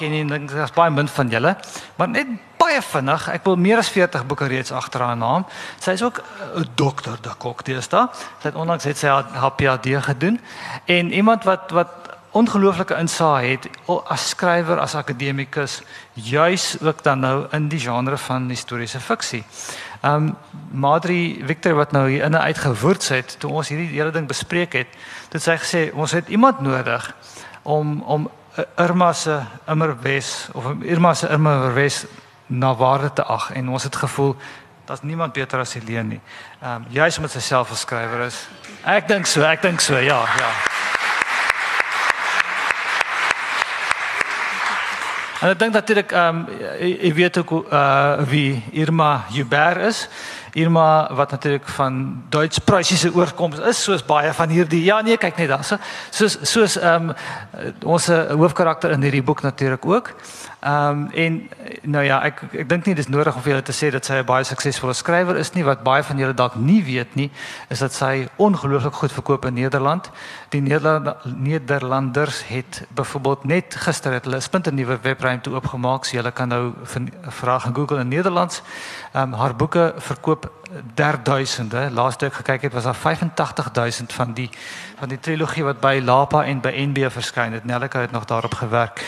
ken nie, dink daar's baie min van julle, maar net baie vinnig. Ek wil meer as 40 boeke reeds agter haar naam. Sy is ook 'n dokter, da kok deesda. Sy het onlangs het sy haar PhD gedoen en iemand wat wat ongelooflike insaag het as skrywer, as akademikus, juis ook dan nou in die genre van historiese fiksie. Um, Madri Victor wat nou hier in en uit gewoord het toe ons hierdie hele ding bespreek het, het sy gesê ons het iemand nodig om om Irma se Immerwes of Irma se Immerwes na waarde te ag en ons het gevoel daar's niemand beter as Helene nie. Ehm um, juis omdat sy self 'n skrywer is. Ek dink so, ek dink so, ja, ja. En ek dink natuurlik ehm um, jy weet ook uh wie Irma Huber is. Irma wat natuurlik van Duits-Pruisiese oorkoms is soos baie van hierdie ja nee kyk net daar so soos soos ehm um, ons hoofkarakter in hierdie boek natuurlik ook. Ehm um, en nou ja, ek ek dink nie dis nodig om vir julle te sê dat sy 'n baie suksesvolle skrywer is nie. Wat baie van julle dalk nie weet nie, is dat sy ongelooflik goed verkoop in Nederland. Die Nederland, Nederlanders het byvoorbeeld net gister het hulle 'n spinte nuwe webruimte oopgemaak. So julle kan nou vra gaan Google in Nederlands. Ehm um, haar boeke verkoop derduisende. Laaste ek gekyk het was daar 85000 van die van die trilogie wat by Lapa en by NB verskyn het. Nelleke het nog daarop gewerk.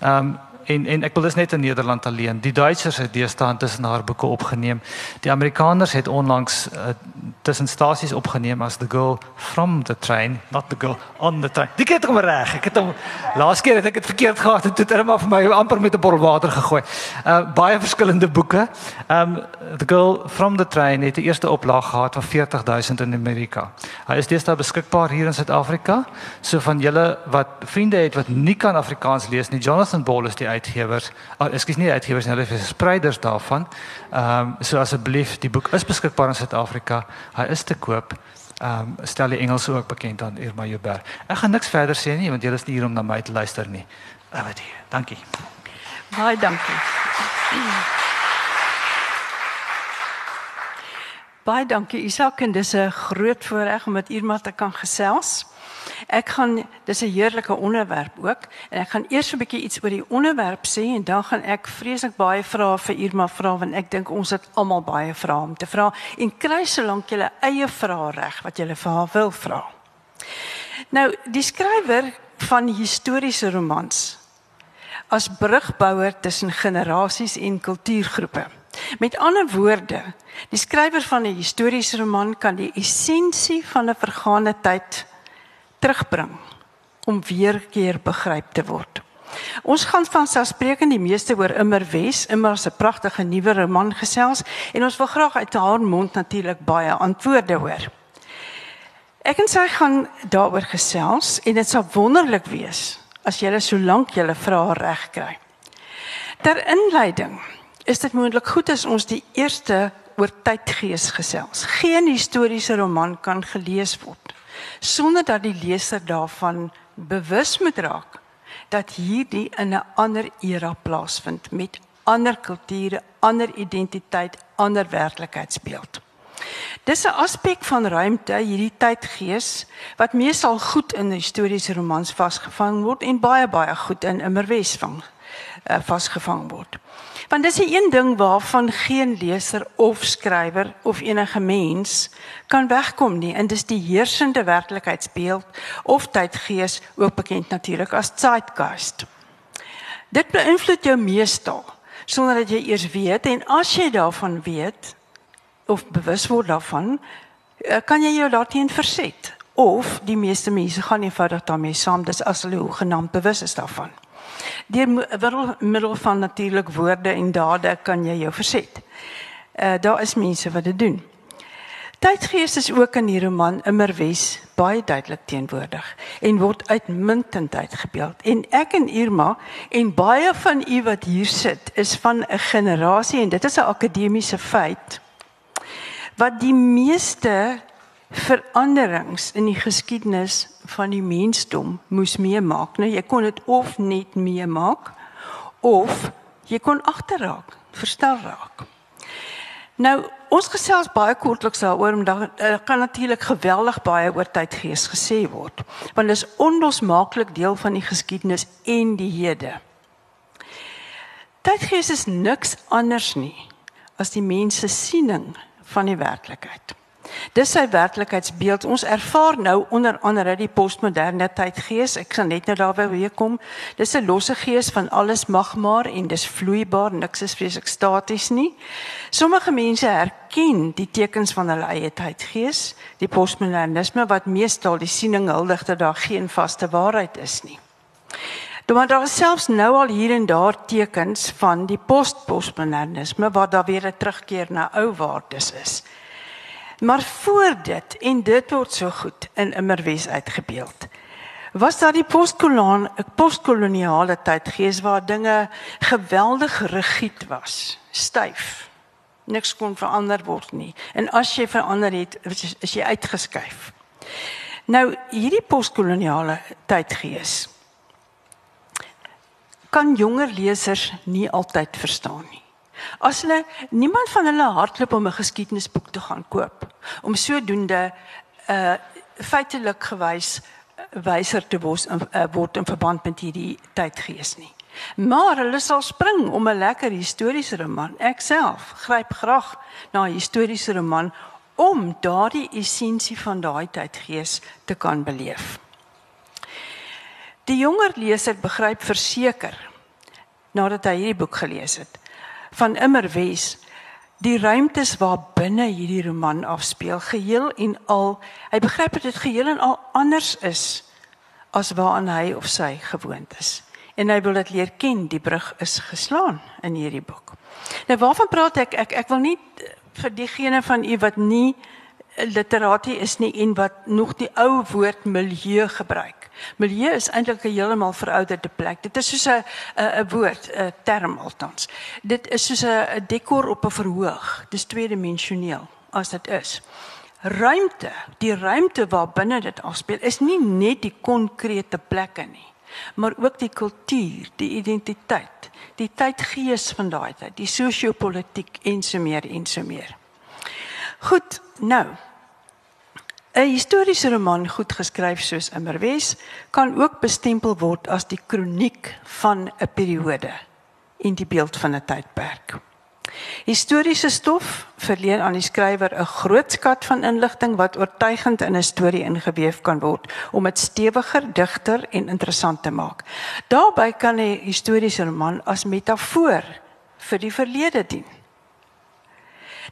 Ehm um, en en ek wil dis net in Nederland alleen. Die Duitsers het deesdae tussen haar boeke opgeneem. Die Amerikaners het onlangs uh, tussen stasies opgeneem as the girl from the train, not the girl on the train. Dit het hom reg. Ek het hom laas keer het ek dit verkeerd gehad en dit het hom vir my amper met 'n bottel water gegooi. Uh baie verskillende boeke. Um the girl from the train het die eerste oplaag gehad van 40000 in Amerika. Hy is deesdae beskikbaar hier in Suid-Afrika. So van julle wat vriende het wat nie kan Afrikaans lees nie, Jonathan Ball is die uitgewers. Oh, ekskuus nie uitgewers nie, hulle is spreiders daarvan. Ehm um, so asseblief, die boek is beskikbaar in Suid-Afrika. Hy is te koop. Ehm um, stel die Engels ook bekend aan Irma Joubert. Ek gaan niks verder sê nie want julle is nie hier om na my te luister nie. Awetjie. Dankie. Baie dankie. Baie dankie Isak en dis 'n groot voorreg om met Irma te kan gesels. Ek gaan dis 'n heerlike onderwerp ook en ek gaan eers 'n bietjie iets oor die onderwerp sê en dan gaan ek vreeslik baie vrae vir Irma vra want ek dink ons het almal baie vrae om te vra en kry solank jy eie vrae reg wat jy vir haar wil vra. Nou, die skrywer van historiese romans as brugbouer tussen generasies en kultuurgroepe. Met ander woorde, die skrywer van 'n historiese roman kan die essensie van 'n vergane tyd terugbring om weer keer begryp te word. Ons gaan van selfspreekend die meeste oor Immer Wes, Immer se pragtige nuwe roman gesels en ons wil graag uit haar mond natuurlik baie antwoorde hoor. Ek en sy gaan daaroor gesels en dit sal wonderlik wees as julle so lank julle vrae reg kry. Ter inleiding is dit moontlik goed as ons die eerste oor tydgees gesels. Geen historiese roman kan gelees word sonder dat die leser daarvan bewus moet raak dat hierdie in 'n ander era plaasvind met ander kulture, ander identiteit, ander werklikheidsbeeld. Dis 'n aspek van ruimte, hierdie tydgees wat meestal goed in historiese romans vasgevang word en baie baie goed in Immerwes van uh, vasgevang word. Want dis 'n een ding waarvan geen leser of skrywer of enige mens kan wegkom nie en dis die heersende werklikheidsbeeld of tydgees ook bekend natuurlik as zeitgeist. Dit beïnvloed jou meestal sonder dat jy eers weet en as jy daarvan weet of bewus word daarvan, eh, kan jy jou daarteen verset of die meeste mense gaan eenvoudig daarmee saam dis as hulle genaamd bewus is daarvan. Deur middel van natuurlik woorde en dade kan jy jou verset. Uh daar is mense wat dit doen. Tydgees is ook in die roman Immerwes baie duidelik teenwoordig en word uitmuntend uitgebeeld. En ek en Irma en baie van u wat hier sit is van 'n generasie en dit is 'n akademiese feit wat die meeste veranderings in die geskiedenis van die mensdom moes meemaak. Nou jy kon dit of net meemaak of jy kon agterraak, verstel raak. Nou ons gesels baie kortliks daaroor omdat daar kan natuurlik geweldig baie oor tydgees gesê word. Want dit is onlosmaaklik deel van die geskiedenis en die hede. tydgees is niks anders nie as die mens se siening van die werklikheid. Dis sy werklikheidsbeeld. Ons ervaar nou onder andere die postmoderne tydgees. Ek sal net nou daarby weer kom. Dis 'n losse gees van alles mag maar en dis vloeibaar, niks is vreeslik staties nie. Sommige mense herken die tekens van hulle eie tydgees, die postmodernisme wat meestal die siening huldig dat daar geen vaste waarheid is nie. Maar daar is selfs nou al hier en daar tekens van die post-postmodernisme waar daar weer 'n terugkeer na ou waardes is. Maar voor dit en dit word so goed in Immerwes uitgebeeld. Was daar die postkolon postkoloniale tyd gees waar dinge geweldig rigied was, styf. Niks kon verander word nie. En as jy verander het, is jy uitgeskuif. Nou hierdie postkoloniale tydgees kan jonger lesers nie altyd verstaan nie. As hulle niemand van hulle hardloop om 'n geskiedenisboek te gaan koop om sodoende uh, feitelik gewys wyser te word in, uh, word in verband met hierdie tydgees nie. Maar hulle sal spring om 'n lekker historiese roman. Ek self gryp graag na 'n historiese roman om daardie essensie van daai tydgees te kan beleef. Die jonger leser begryp verseker nadat hy hierdie boek gelees het van Immerwes die ruimtes waar binne hierdie roman afspeel geheel en al hy begryp dat dit geheel en al anders is as waaraan hy of sy gewoond is. En hy wil dit leer ken die brug is geslaan in hierdie boek. Nou waarvan praat ek? Ek ek wil nie vir diegene van u wat nie literatie is nie en wat nog die ou woord milieu gebruik Milieu is eintlik 'n heeltemal verouderde plek. Dit is soos 'n 'n woord, 'n term althans. Dit is soos 'n dekor op 'n verhoog. Dis tweedimensioneel as dit is. Ruimte, die ruimte waar binne dit afspeel, is nie net die konkrete plekke nie, maar ook die kultuur, die identiteit, die tydgees van daai tyd, die sosio-politiek en so meer en so meer. Goed, nou 'n historiese roman goed geskryf soos Immerwes kan ook bestempel word as die kroniek van 'n periode en die beeld van 'n tydperk. Historiese stof verleen aan die skrywer 'n groot skat van inligting wat oortuigend in 'n storie ingeweef kan word om dit stewiger, digter en interessant te maak. Daarbey kan 'n historiese roman as metafoor vir die verlede dien.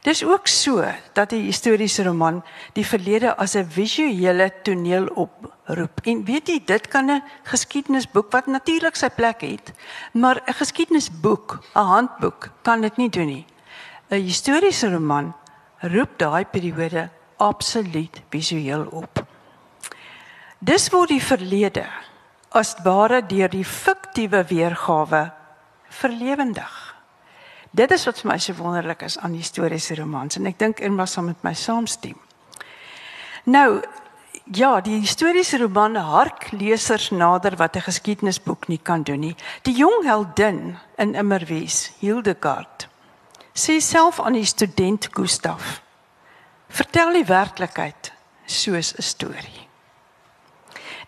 Dis ook so dat 'n historiese roman die verlede as 'n visuele toneel oproep. En weet jy, dit kan 'n geskiedenisboek wat natuurlik sy plek het, maar 'n geskiedenisboek, 'n handboek kan dit nie doen nie. 'n Historiese roman roep daai periode absoluut visueel op. Dis word die verlede as ware deur die fiktiewe weergawe verlewendig. Dit is wat vir my so wonderlik is aan historiese romans en ek dink Irma sal met my saamstem. Nou ja, die historiese roman hark lesers nader wat 'n geskiedenisboek nie kan doen nie. Die jong heldin in Immerwes, Hildegard, sê self aan die student Gustaf: "Vertel die werklikheid soos 'n storie."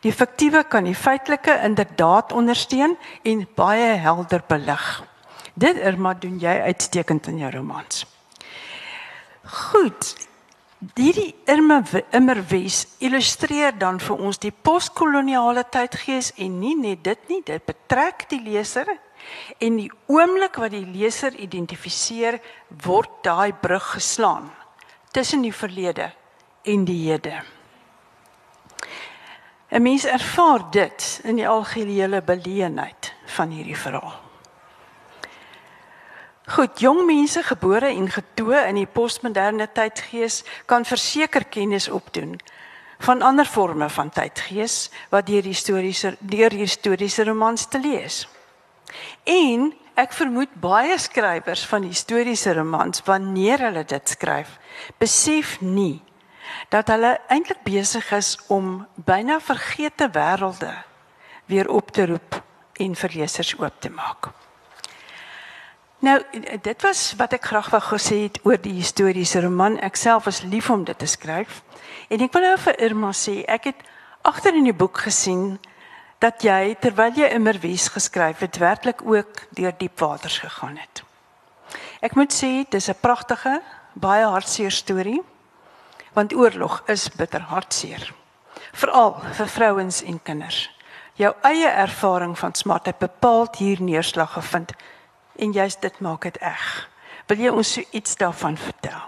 Die fiktiewe kan die feitelike inderdaad ondersteun en baie helder belig. Dit Irma doen jy uitstekend in jou romans. Goed. Hierdie Irma Immerwes illustreer dan vir ons die postkoloniale tydgees en nie net dit nie, dit betrek die leser en die oomblik wat die leser identifiseer word daai brug geslaan tussen die verlede en die hede. 'n Mens ervaar dit in die algehele beleenheid van hierdie verhaal. Goed, jong mense gebore en getoe in die postmoderne tydgees kan verseker kennis opdoen van ander forme van tydgees wat deur historiese deur historiese romans te lees. En ek vermoed baie skrywers van historiese romans wanneer hulle dit skryf, besef nie dat hulle eintlik besig is om byna vergete wêrelde weer op te roep en vir lesers oop te maak. Nou dit was wat ek graag wou gesê het oor die historiese roman. Ek self was lief om dit te skryf. En ek wil nou vir Irma sê, ek het agter in die boek gesien dat jy terwyl jy Immerwes geskryf het, werklik ook deur diep waters gegaan het. Ek moet sê dis 'n pragtige, baie hartseer storie want oorlog is bitter hartseer. Veral vir vrouens en kinders. Jou eie ervaring van smart het bepaald hier neerslag gevind en jy's dit maak dit eg. Wil jy ons so iets daarvan vertel?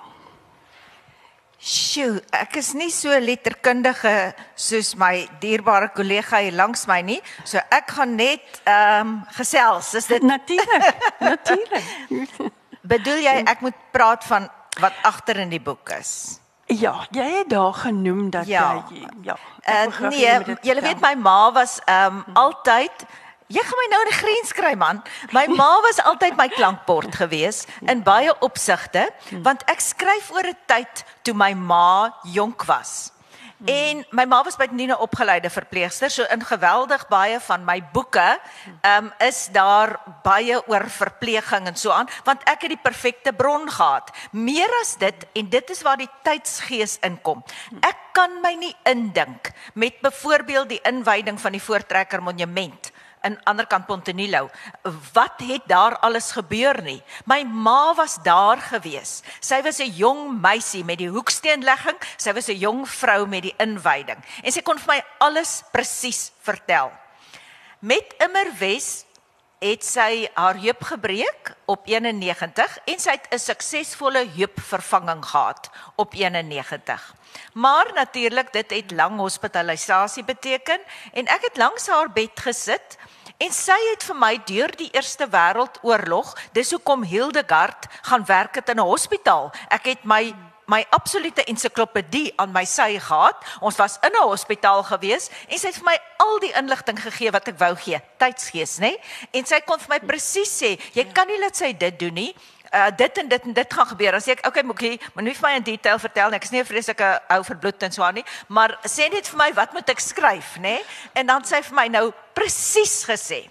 Sjoe, ek is nie so letterkundige soos my dierbare kollega hier langs my nie. So ek gaan net ehm um, gesels. Is dit natuurlik? natuurlik. Bedoel jy ek moet praat van wat agter in die boek is? Ja, jy het daar genoem dat Ja. jy ja. Uh, nee, jy weet my ma was ehm um, altyd Jy gaan my nou in 'n grens kry man. My ma was altyd my klankbord gewees in baie opsigte want ek skryf oor 'n tyd toe my ma jonk was. En my ma was by Nina opgeleide verpleegster, so in geweldig baie van my boeke ehm um, is daar baie oor verpleging en so aan, want ek het die perfekte bron gehad. Meer as dit en dit is waar die tydsgees inkom. Ek kan my nie indink met byvoorbeeld die inwyding van die Voortrekker Monument in ander kant Pontenilo. Wat het daar alles gebeur nie? My ma was daar gewees. Sy was 'n jong meisie met die hoeksteenlegging. Sy was 'n jong vrou met die inwyding en sy kon vir my alles presies vertel. Met Immerwes het sy haar heup gebreek op 91 en sy het 'n suksesvolle heupvervanging gehad op 91. Maar natuurlik dit het lang hospitalisasie beteken en ek het langs haar bed gesit en sy het vir my deur die Eerste Wêreldoorlog, dis hoekom Hildegard gaan werk het in 'n hospitaal. Ek het my my absolute ensiklopedie aan my sy gehad. Ons was in 'n hospitaal gewees en sy het vir my al die inligting gegee wat ek wou gee, tydsgees, nê? En sy kon vir my presies sê, jy kan nie laat sy dit doen nie. Uh dit en dit en dit gaan gebeur. Dan sê ek, okay, Moekie, maar nie vir my in detail vertel nie. Ek is nie 'n vreeslike ou verbloed en so aan nie, maar sê net vir my wat moet ek skryf, nê? En dan sê sy vir my nou presies gesê.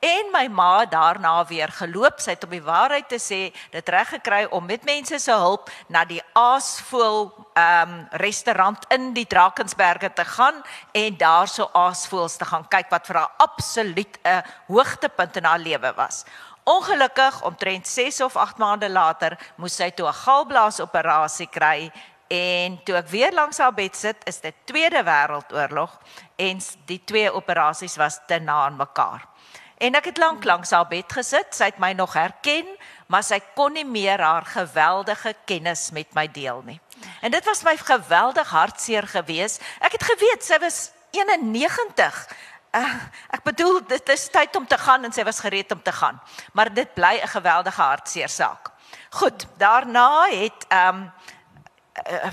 En my ma daarna weer geloop, sy het op die waarheid te sê, dit reg gekry om met mense se hulp na die aasvoël ehm um, restaurant in die Drakensberge te gaan en daarso aasvoëls te gaan kyk wat vir haar absoluut 'n hoogtepunt in haar lewe was. Ongelukkig omtrent 6 of 8 maande later moes sy toe 'n galblaasoperasie kry en toe ek weer langs haar bed sit, is dit Tweede Wêreldoorlog en die twee operasies was te na aan mekaar. En ek het lank langs haar bed gesit. Sy het my nog herken, maar sy kon nie meer haar geweldige kennis met my deel nie. En dit was my geweldig hartseer geweest. Ek het geweet sy was 91. Uh, ek bedoel dit is tyd om te gaan en sy was gereed om te gaan. Maar dit bly 'n geweldige hartseer saak. Goed, daarna het ehm um,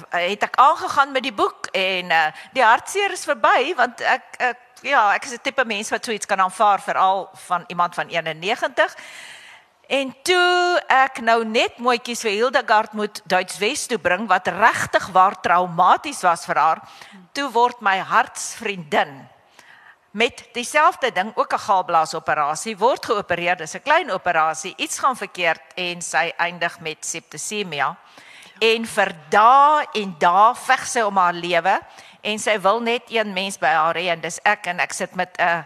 het ek aangegaan met die boek en uh, die hartseer is verby want ek ek ja, ek is 'n tipe mens wat so iets kan aanvaar veral van iemand van 91. En toe ek nou net mooietjies vir Hildegard moet Duits Wes toe bring wat regtig waar traumaties was vir haar, toe word my hartsvriendin met dieselfde ding ook 'n galblaasoperasie word geopereer, dis 'n klein operasie, iets gaan verkeerd en sy eindig met septisemia. En vir dae en dae veg sy om haar lewe en sy wil net een mens by haar hê en dis ek en ek sit met 'n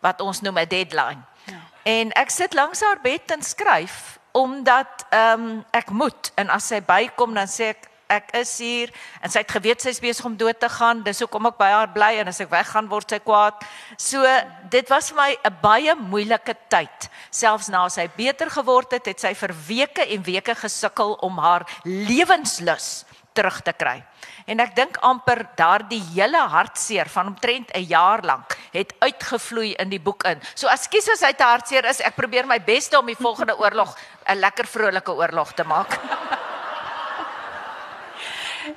wat ons noem 'n deadline. Ja. En ek sit langs haar bed en skryf omdat ehm um, ek moet en as sy bykom dan sê ek ek is hier en sy het geweet sy is besig om dood te gaan. Dis hoekom ek by haar bly en as ek weggaan word sy kwaad. So dit was vir my 'n baie moeilike tyd. Selfs na sy beter geword het, het sy vir weke en weke gesukkel om haar lewenslus terug te kry. En ek dink amper daardie hele hartseer van omtrent 'n jaar lank het uitgevloei in die boek in. So ekskuus as hy te hartseer is, ek probeer my bes om die volgende oorlog 'n lekker vrolike oorlog te maak.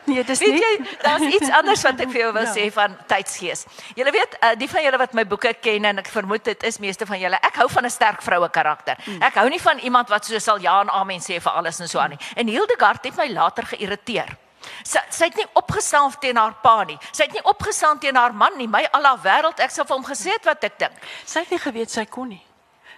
Nee, dis Weet nie. jy, daar's iets anders wat ek vir jou wil Ja. sê van tydsgees. Julle weet, uh, die van julle wat my boeke ken en ek vermoed dit is meeste van julle, ek hou van 'n sterk vroue karakter. Ek hou nie van iemand wat so sal ja en amen sê vir alles en so aan nie. En Hildegard het my later geïrriteer. Sy sy het nie opgestaan teen haar pa nie. Sy het nie opgestaan teen haar man nie. My alla wêreld, ek sou vir hom gesê het wat ek dink. Sy het nie geweet sy kon nie.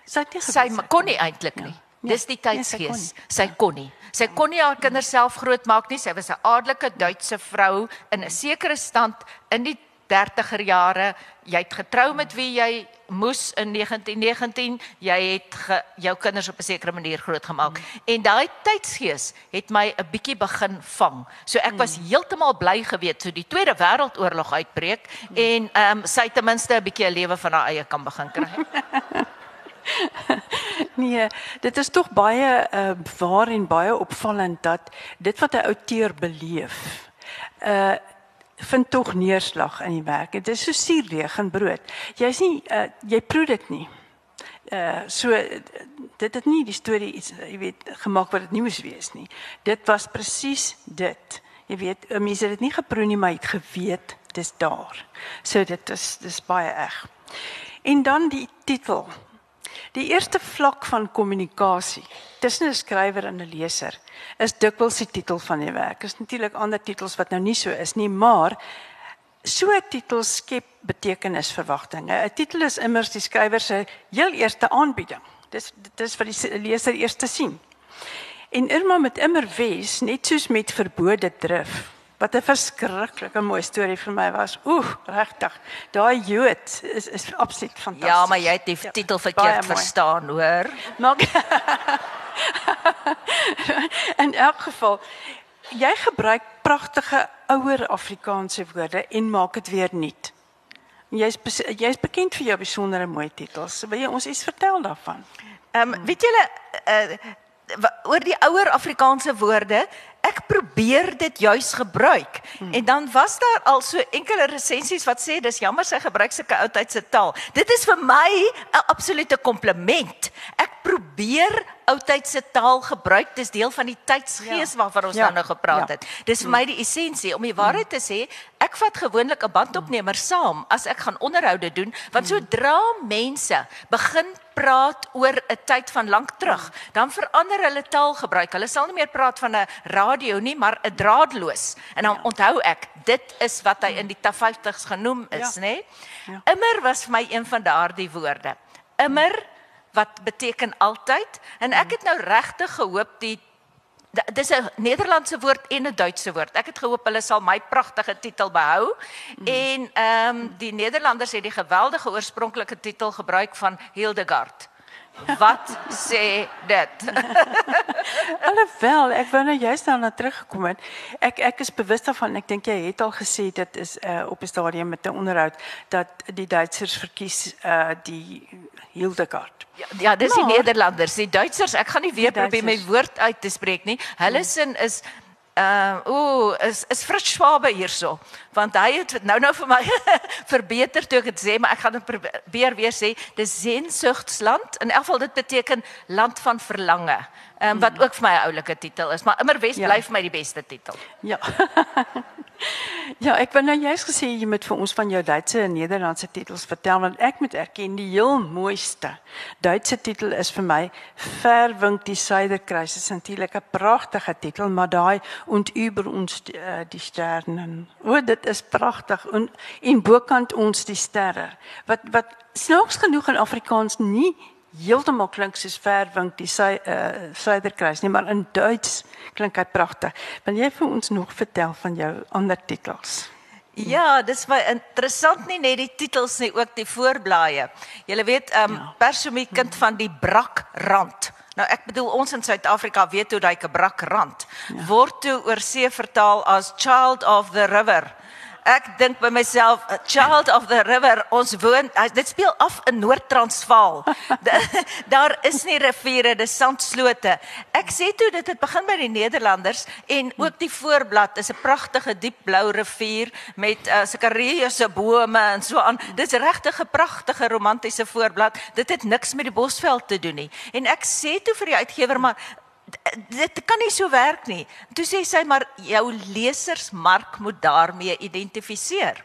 Sy het nie Sy geweet kon nie eintlik nie. Ja. Dis die Nee, sy kon tydsgees. Sy kon nie. Sy kon nie haar kinders self grootmaak nie. Sy was 'n adelike Duitse vrou in 'n sekere stand in die 30er jare, jy het getrou met wie jy moes in 1919, jy het ge, jou kinders op 'n sekere manier grootgemaak. Mm. En daai tydsgees het my 'n bietjie begin vang. So ek was mm. heeltemal bly geweet toe die Tweede Wêreldoorlog uitbreek mm. en ehm um, sy ten minste 'n bietjie 'n lewe van haar eie kan begin kry. nee, dit is tog baie uh, waar en baie opvallend dat dit wat 'n outeur beleef, uh vind tog neerslag in die werk. Dit is so suurdeeg en brood. Jy's nie uh, jy proe dit nie. Uh so dit het nie die storie iets jy weet gemaak wat dit nie moes wees nie. Dit was presies dit. Jy weet, mense het dit nie geproe nie, maar het geweet dis daar. So dit is dis baie reg. En dan die titel. Die eerste vlak van kommunikasie tussen 'n skrywer en 'n leser is dikwels die titel van die werk. Is natuurlik ander titels wat nou nie so is nie, maar so 'n titel skep betekenisverwagtinge. 'n Titel is immers die skrywer se heel eerste aanbieding. Dis dis wat die leser eers te sien. En Irma met immer wes, net soos met verbode drif, Wat 'n verskriklike mooi storie vir my was. Oeh, regtig. Daai Jood is is absoluut fantasties. Ja, maar jy het die ja, titel verkeerd verstaan, hoor. Maar In elk geval, jy gebruik pragtige ouer Afrikaanse woorde en maak dit weer nuut. Jy's jy's bekend vir jou besondere mooi titels. Wil jy ons iets vertel daarvan? Ehm um, weet julle uh, oor die ouer Afrikaanse woorde, ek probeer dit juis gebruik. Hmm. En dan was daar al so enkele resensies wat sê dis jammer sy gebruik sulke oudtydse taal. Dit is vir my 'n absolute kompliment. Ek probeer oudtydse taal gebruik. Dis deel van die tydsgees ja. waarvan ons ja. nou gepraat ja. het. Dis vir hmm. my die essensie om die waarheid te sê. Ek vat gewoonlik 'n bandopnemer saam as ek gaan onderhoude doen, want hmm. sodra mense begin praat oor 'n tyd van lank terug, dan verander hulle taalgebruik. Hulle sal nie meer praat van 'n radio nie, maar 'n draadloos. En dan ja. onthou ek, dit is wat hy in die 50's genoem is, ja. nê? Ja. Immer was vir my een van daardie woorde. Immer wat beteken altyd en ek het nou regtig gehoop die dis 'n Nederlandse woord en 'n Duitse woord. Ek het gehoop hulle sal my pragtige titel behou. Mm. En ehm um, die Nederlanders het die geweldige oorspronklike titel gebruik van Hildegard. Wat sê dit? Alhoewel ek wou nou juist daarna teruggekom het. Ek ek is bewus daarvan. Ek dink jy het al gesê dit is uh, op 'n stadium met 'n onderhoud dat die Duitsers verkies uh, die Hildegard. Ja, ja dis maar, die Nederlanders. Die Duitsers, ek gaan nie weer probeer my woord uit te spreek nie. Hulle hmm. sin is uh, ooh, is is Fritz Schwabe hierso, want hy het nou nou vir my verbeter toe ek dit sê, maar ek gaan dit probeer weer sê, dis Sehnsuchtsland. In elk geval dit beteken land van verlange. Ehm um, wat ook vir my 'n oulike titel is, maar immer Wes ja. bly vir my die beste titel. Ja. ja, ek wou nou juist gesê jy moet vir ons van jou Duitse en Nederlandse titels vertel want ek moet erken die heel mooiste Duitse titel is vir my Verwink die Suiderkruis. Dit is natuurlik 'n pragtige titel, maar daai und über uns die, uh, die sternen. O, dit is pragtig en in bokant ons die sterre. Wat wat snaaks genoeg in Afrikaans nie heeltemal klink soos verwink die sy uh suiderkruis nie maar in Duits klink hy pragtig. Wil jy vir ons nog vertel van jou ander titels? Ja, dis baie interessant nie net die titels nie, ook die voorblaaie. Jy weet, ehm um, ja. Persomie kind van die brakrand. Nou ek bedoel ons in Suid-Afrika weet hoe daai brakrand ja. word toe oor see vertaal as child of the river ek dink by myself child of the river ons woon dit speel af in Noord-Transvaal. Daar is nie riviere dis sandslote ek sê toe dit het begin by die Nederlanders en ook die voorblad is 'n pragtige diep blou rivier met uh, sulke reuse bome en so aan. Dis regtig 'n pragtige romantiese voorblad. Dit het niks met die Bosveld te doen nie. En ek sê toe vir die uitgewer maar dit kan nie so werk nie. Toe sê sy maar jou lesersmark moet daarmee identifiseer.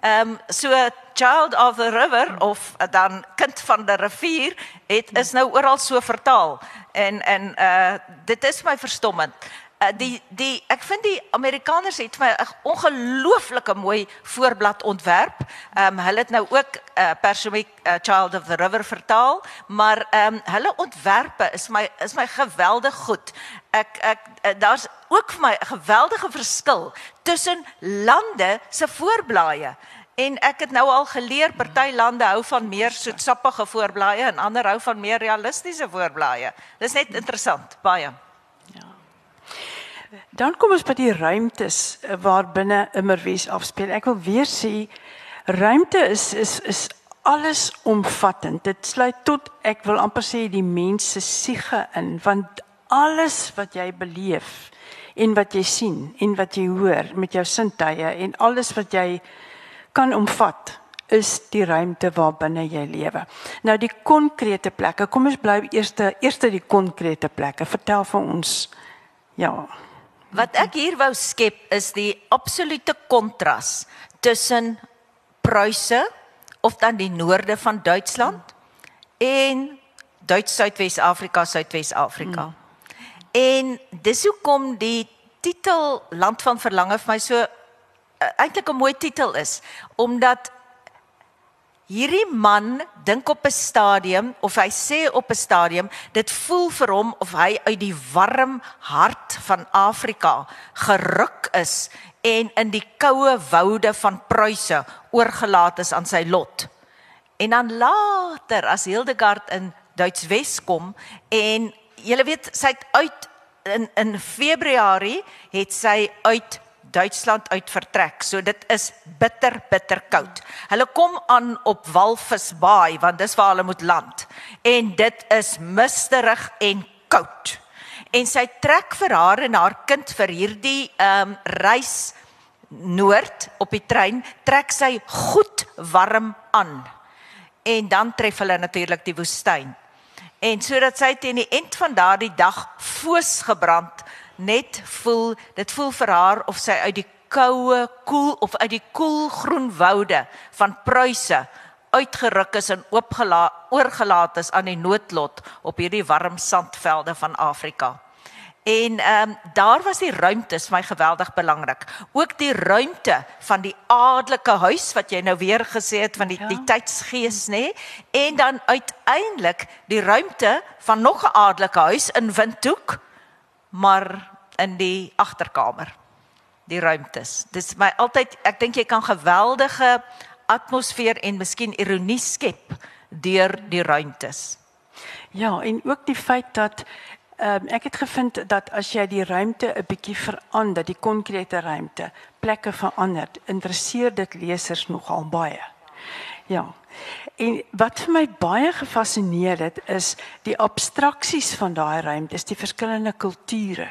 Ehm um, so Child of the River of uh, dan kind van die rivier het is nou oral so vertaal en en uh dit is my verstommend. Uh, die die ek vind die Amerikaners het vir my 'n ongelooflike mooi voorblad ontwerp. Ehm um, hulle het nou ook uh, Persian uh, Child of the River vertaal, maar ehm um, hulle ontwerpe is my is my geweldig goed. Ek ek uh, daar's ook vir my 'n geweldige verskil tussen lande se voorblaaie. en ek het nou al geleer party lande hou van meer soetsappige voorblaaie en ander hou van meer realistiese voorblaaie. Dis net interessant, baie. Dan kom ons by die ruimtes eh, waar binne immerwies afspeel. Ek wil weer sê ruimte is is is alles omvattend. Dit sluit tot ek wil amper sê die mens se siege in want alles wat jy beleef en wat jy sien en wat jy hoor met jou sintuie en alles wat jy kan omvat is die ruimte waarbinne jy lewe. Nou die konkrete plekke. Kom ons bly eers eers die konkrete plekke. Vertel vir ons. Ja. Wat ek hier wou skep is die absolute kontras tussen Pruise of dan die noorde van Duitsland en Duits Suidwes-Afrika, Suidwes-Afrika. Hmm. En dis hoekom die titel Land van Verlange vir my so uh, eintlik 'n mooi titel is, omdat hierdie man dink op 'n stadium of hy sê op 'n stadium, dit voel vir hom of hy uit die warm hart van Afrika geruk is en in die koue woude van Pruise oorgelaat is aan sy lot. En dan later as Hildegard in Duitswes kom en julle weet sy het uit in in Februarie het sy uit Duitsland uit vertrek. So dit is bitter bitter koud. Hulle kom aan op Walvisbaai want dis waar hulle moet land. En dit is misterig en koud. En sy trek vir haar en haar kind vir hierdie ehm um, reis noord op die trein, trek sy goed warm aan. En dan tref hulle natuurlik die woestyn en sodat sy teen die end van daardie dag foos gebrand net voel dit voel vir haar of sy uit die koue koel of uit die koel groen woude van Pruise uitgeruk is en oorgelaat is aan die noodlot op hierdie warm sandvelde van Afrika. En ehm um, daar was die ruimtes vir my geweldig belangrik. Ook die ruimte van die adelike huis wat jy nou weer gesê het van die ja. die tydsgees nê nee? en dan uiteindelik die ruimte van nog 'n adelike huis in Windhoek maar in die agterkamer. Die ruimtes. Dis my altyd ek dink jy kan geweldige atmosfeer en miskien ironie skep deur die ruimtes. Ja, en ook die feit dat um, ek het gevind dat as jy die ruimte 'n bietjie verander, die konkrete ruimte, plekke verander, interesseer dit lesers nogal baie. Ja. En wat vir my baie gefassineer het is die abstraksies van daai ruimtes, die verskillende kulture,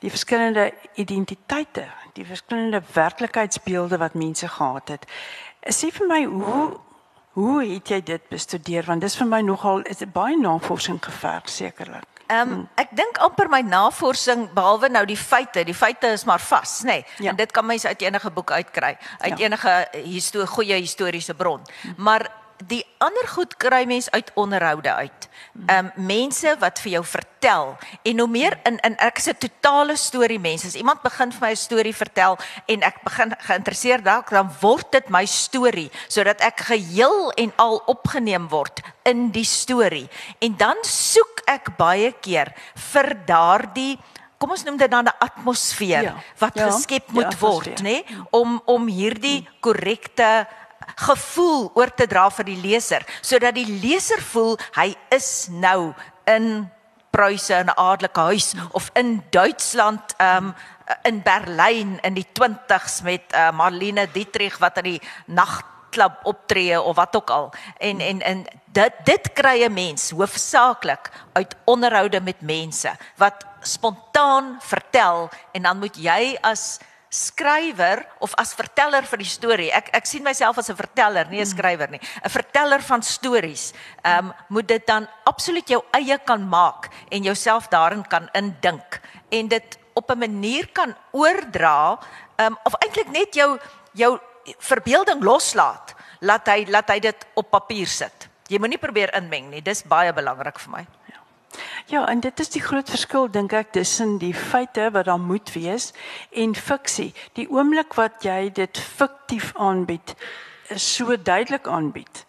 die verskillende identiteite, die verskillende werklikheidsbeelde wat mense gehad het. Sê vir my hoe hoe het jy dit bestudeer want dis vir my nogal is baie navorsing geverg sekerlik. Ehm um, ek dink amper my navorsing behalwe nou die feite, die feite is maar vas, nê. Nee. Ja. En dit kan mens uit enige boek uitkry, uit ja. enige historie goeie historiese bron. Hm. Maar die ander goed kry mens uit onderhoude uit. Ehm um, mense wat vir jou vertel en hoe meer in in ek is 'n totale storie mens. As iemand begin vir my 'n storie vertel en ek begin geïnteresseerd dalk dan word dit my storie sodat ek geheel en al opgeneem word in die storie. En dan soek ek baie keer vir daardie kom ons noem dit dan 'n atmosfeer ja, wat ja, geskep moet ja, word, nê, nee? om om hierdie korrekte gevoel oor te dra vir die leser sodat die leser voel hy is nou in Pruise in 'n adelike huis of in Duitsland um in Berlyn in die 20s met uh, Marlene Dietrich wat aan die nagklub optree of wat ook al. En en en dit dit kry 'n mens hoofsaaklik uit onderhoude met mense wat spontaan vertel en dan moet jy as skrywer of as verteller vir die storie. Ek ek sien myself as 'n verteller, nie 'n skrywer nie. 'n Verteller van stories. Ehm um, moet dit dan absoluut jou eie kan maak en jouself daarin kan indink en dit op 'n manier kan oordra, ehm um, of eintlik net jou jou verbeelding loslaat. Laat hy laat hy dit op papier sit. Jy moenie probeer inmeng nie. Dis baie belangrik vir my. Ja, en dit is die groot verskil dink ek tussen die feite wat daar moet wees en fiksie. Die oomblik wat jy dit fiktief aanbied, is so duidelik aanbied,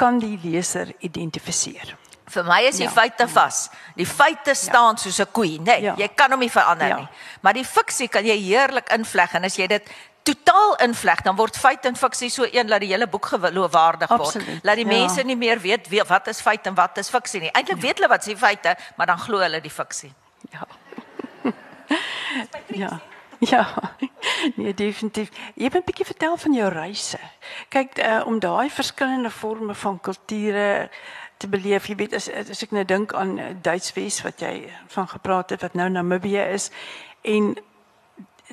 kan die leser identifiseer. Vir my is die ja. feite vas. Die feite staan ja. soos 'n koei, nee, ja. jy kan hom nie verander ja. nie. Maar die fiksie kan jy heerlik invleg en as jy dit totaal invleg, dan word feit en fiksie so een dat die hele boek geloofwaardig word. Absoluut, Laat die ja. mense nie meer weet wie, wat is feit en wat is fiksie nie. Eintlik weet hulle wat se feite, maar dan glo hulle die fiksie. Ja. ja. Ja. Nee, definitief. Jy het 'n bietjie vertel van jou reise. Kyk, uh, om daai verskillende forme van kulture te beleef, jy weet as as ek nou dink aan eh, Duitswes wat jy van gepraat het wat nou Namibië is en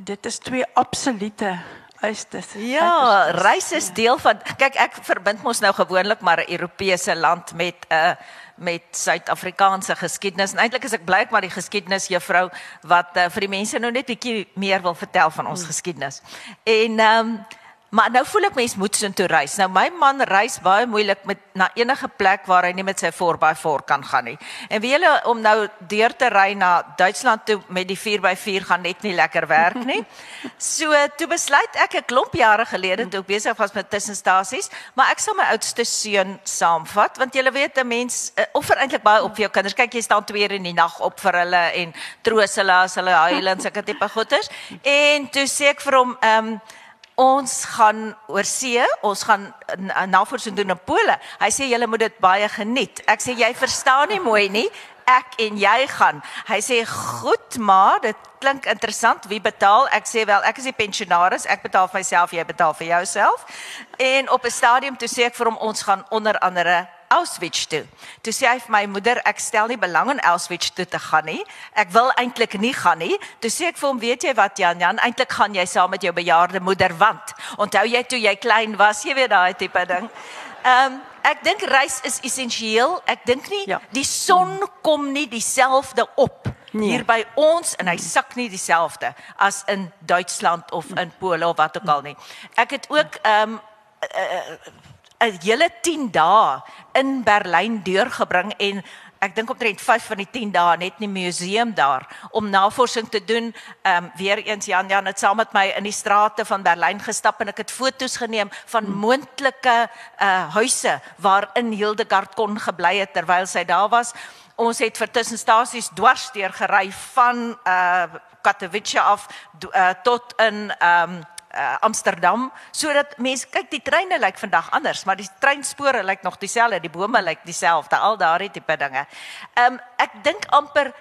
dit is twee absolute eistes. Ja, reis is deel van kyk ek verbind mos nou gewoonlik maar 'n Europese land met 'n uh, met Suid-Afrikaanse geskiedenis. En eintlik is ek bly ek maar die geskiedenis juffrou wat uh, vir die mense nou net bietjie meer wil vertel van ons hmm. geskiedenis. En ehm um, Maar nou voel ek mens moet so toe reis. Nou my man reis baie moeilik met na enige plek waar hy nie met sy 4x4 kan gaan nie. En wie julle om nou deur te ry na Duitsland toe met die 4x4 gaan net nie lekker werk nie. So toe besluit ek 'n klomp jare gelede toe ek besig was met tussenstasies, maar ek sal my oudste seun saamvat want julle weet 'n mens uh, offer eintlik baie op vir jou kinders. Kyk jy staan 2 ure in die nag op vir hulle en troos hulle as hulle huil en sulke tipe goeters. En toe sê ek vir hom ehm um, ons gaan oor see, ons gaan navorsing doen in Pole. Hy sê julle moet dit baie geniet. Ek sê jy verstaan nie mooi nie. Ek en jy gaan. Hy sê goed, maar dit klink interessant. Wie betaal? Ek sê wel, ek is die pensionaris. Ek betaal vir myself, jy betaal vir jouself. En op 'n stadium toe sê ek vir hom ons gaan onder andere Auschwitz toe. Toe sê hy vir my moeder, ek stel nie belang in Auschwitz toe te gaan nie. Ek wil eintlik nie gaan nie. Toe sê ek vir hom, weet jy wat Jan, Jan, eintlik gaan jy saam met jou bejaarde moeder want. Onthou jy toe jy klein was, jy weet daai tipe ding. Ehm um, ek dink reis is essensieel. Ek dink nie ja. die son kom nie dieselfde op nee. hier by ons en hy sak nie dieselfde as in Duitsland of in Pole of wat ook al nie. Ek het ook ehm um, uh, 'n hele 10 dae in Berlyn deurgebring en ek dink omtrent 5 van die 10 dae net in die museum daar om navorsing te doen. Ehm um, weer eens Jan Jan het saam met my in die strate van Berlyn gestap en ek het foto's geneem van moontlike uh huise waarin Hildegard kon gebly het terwyl sy daar was. Ons het vir tussenstasies dwars deur gery van uh Katowice af uh, tot in ehm um, uh, Amsterdam sodat mense kyk die treine lyk vandag anders maar die treinspore lyk nog dieselfde die bome lyk dieselfde al daardie tipe dinge. Ehm um, ek dink amper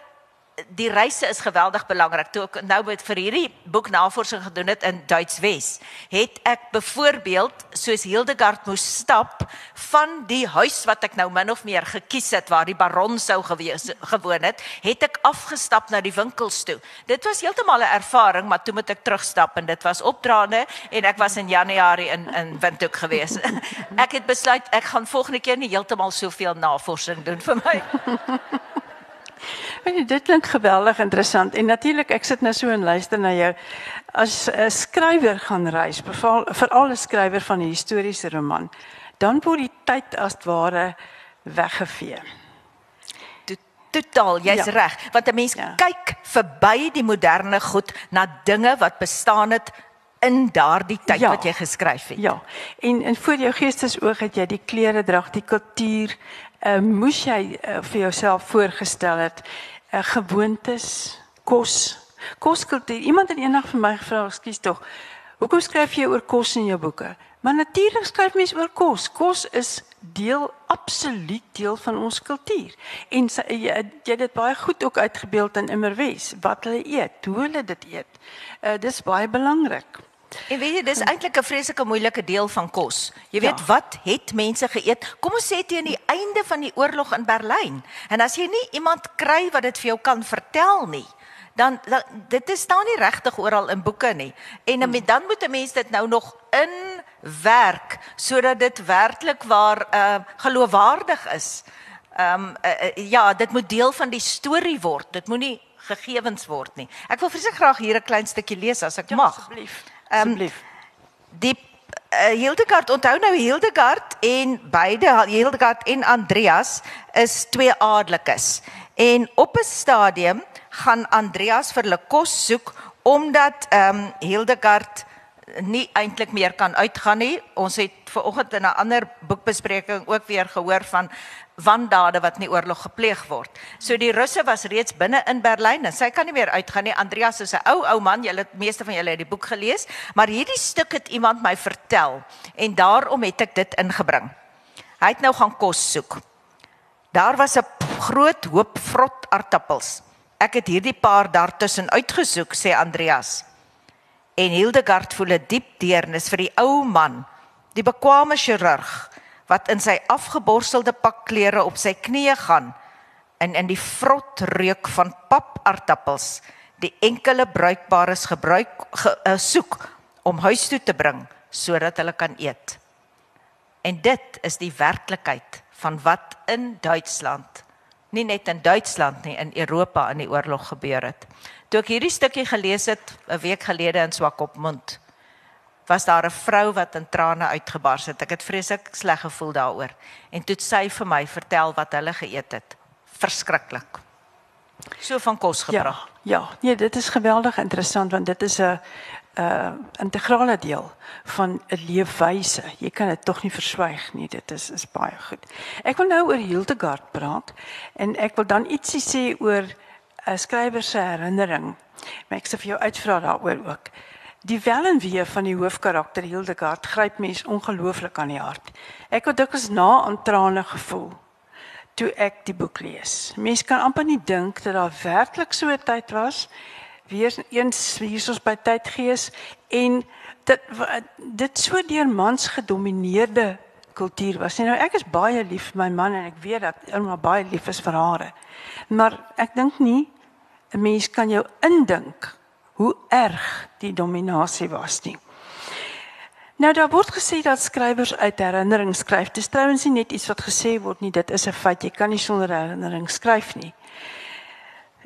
die reise is geweldig belangrik. Toe ek nou met vir hierdie boek navorsing gedoen het in Duitswes, het ek byvoorbeeld soos Hildegard moes stap van die huis wat ek nou min of meer gekies het waar die baron sou gewees gewoon het, het ek afgestap na die winkels toe. Dit was heeltemal 'n ervaring, maar toe moet ek terugstap en dit was opdraande en ek was in Januarie in in Windhoek gewees. ek het besluit ek gaan volgende keer nie heeltemal soveel navorsing doen vir my. Weet jy, dit klink geweldig interessant en natuurlik ek sit nou so en luister na jou. As 'n skrywer gaan reis, beval veral 'n skrywer van 'n historiese roman, dan word die tyd as ware weggevee. Totaal, jy's ja. reg. Want 'n mens ja. kyk verby die moderne goed na dinge wat bestaan het in daardie tyd ja. wat jy geskryf het. Ja. En en voor jou geestesoog het jy die klere drag, die kultuur, uh, moes jy uh, vir jouself voorgestel het uh, gewoontes, kos, koskultuur. Iemand het eendag vir my gevra, "Skus tog, hoekom skryf jy oor kos in jou boeke?" Maar natuurlik skryf mense oor kos. Kos is deel absoluut deel van ons kultuur. En jy, jy het dit baie goed ook uitgebeeld in Immerwes wat hulle eet, hoe hulle dit eet. Uh dis baie belangrik. En weet jy, dis eintlik 'n vreeslike moeilike deel van kos. Jy weet ja. wat het mense geëet? Kom ons sê teen die einde van die oorlog in Berlyn. En as jy nie iemand kry wat dit vir jou kan vertel nie, dan, dan dit is staan nie regtig oral in boeke nie. En hmm. dan moet 'n mens dit nou nog in werk sodat dit werklik waar uh geloofwaardig is. Ehm um, uh, uh, ja, dit moet deel van die storie word. Dit moenie gegewens word nie. Ek wil vreeslik graag hier 'n klein stukkie lees as ek ja, mag. Asseblief. Um, die uh, Hildegard onthou nou Hildegard en beide Hildegard en Andreas is twee adellikes. En op 'n stadium gaan Andreas vir hulle kos soek omdat ehm um, Hildegard nie eintlik meer kan uitgaan nie. Ons het ver oggend in 'n ander boekbespreking ook weer gehoor van wandade wat in die oorlog gepleeg word. So die Russe was reeds binne in Berlyn en sy kan nie meer uitgaan nie. Andreas is 'n ou ou man. Julle meeste van julle het die boek gelees, maar hierdie stuk het iemand my vertel en daarom het ek dit ingebring. Hy het nou gaan kos soek. Daar was 'n groot hoop vrot aartappels. Ek het hierdie paar daartussen uitgesoek, sê Andreas. En Hildegard voel 'n diep deernis vir die ou man, die bekwame chirurg wat in sy afgeborstelde pakklere op sy knieë gaan en in die vrot reuk van papaartappels die enkele bruikbares gebruik ge, uh, soek om huis toe te bring sodat hulle kan eet. En dit is die werklikheid van wat in Duitsland, nie net in Duitsland nie, in Europa in die oorlog gebeur het. Toe ek hierdie stukkie gelees het 'n week gelede in Swakopmund, was daar 'n vrou wat in trane uitgebars het. Ek het vreeslik sleg gevoel daaroor. En toe sy vir my vertel wat hulle geëet het. Verskriklik. So van kos gepraat. Ja, ja, nee, dit is geweldig interessant want dit is 'n 'n uh, integrale deel van 'n leefwyse. Jy kan dit tog nie verswyg nie. Dit is is baie goed. Ek wil nou oor Hildegard praat en ek wil dan ietsie sê oor 'n uh, skrywer se herinnering. Maar ek sê vir jou uitvra daaroor ook. Die welenwee van die hoofkarakter Hildegard gryp mens ongelooflik aan die hart. Ek het dikwels na aan trane gevoel toe ek die boek lees. Mens kan amper nie dink dat daar werklik so 'n tyd was weer eens hiersoos by tydgees en dit dit so deur mans gedomeineerde kultuur was. Nou ek is baie lief vir my man en ek weet dat Irma baie lief is vir haar. Maar ek dink nie 'n mens kan jou indink hoe erg die dominasie was nie. Nou daar word gesê dat skrywers uit herinnering skryf. Dit is trouens nie net iets wat gesê word nie, dit is 'n feit. Jy kan nie sonder herinnering skryf nie.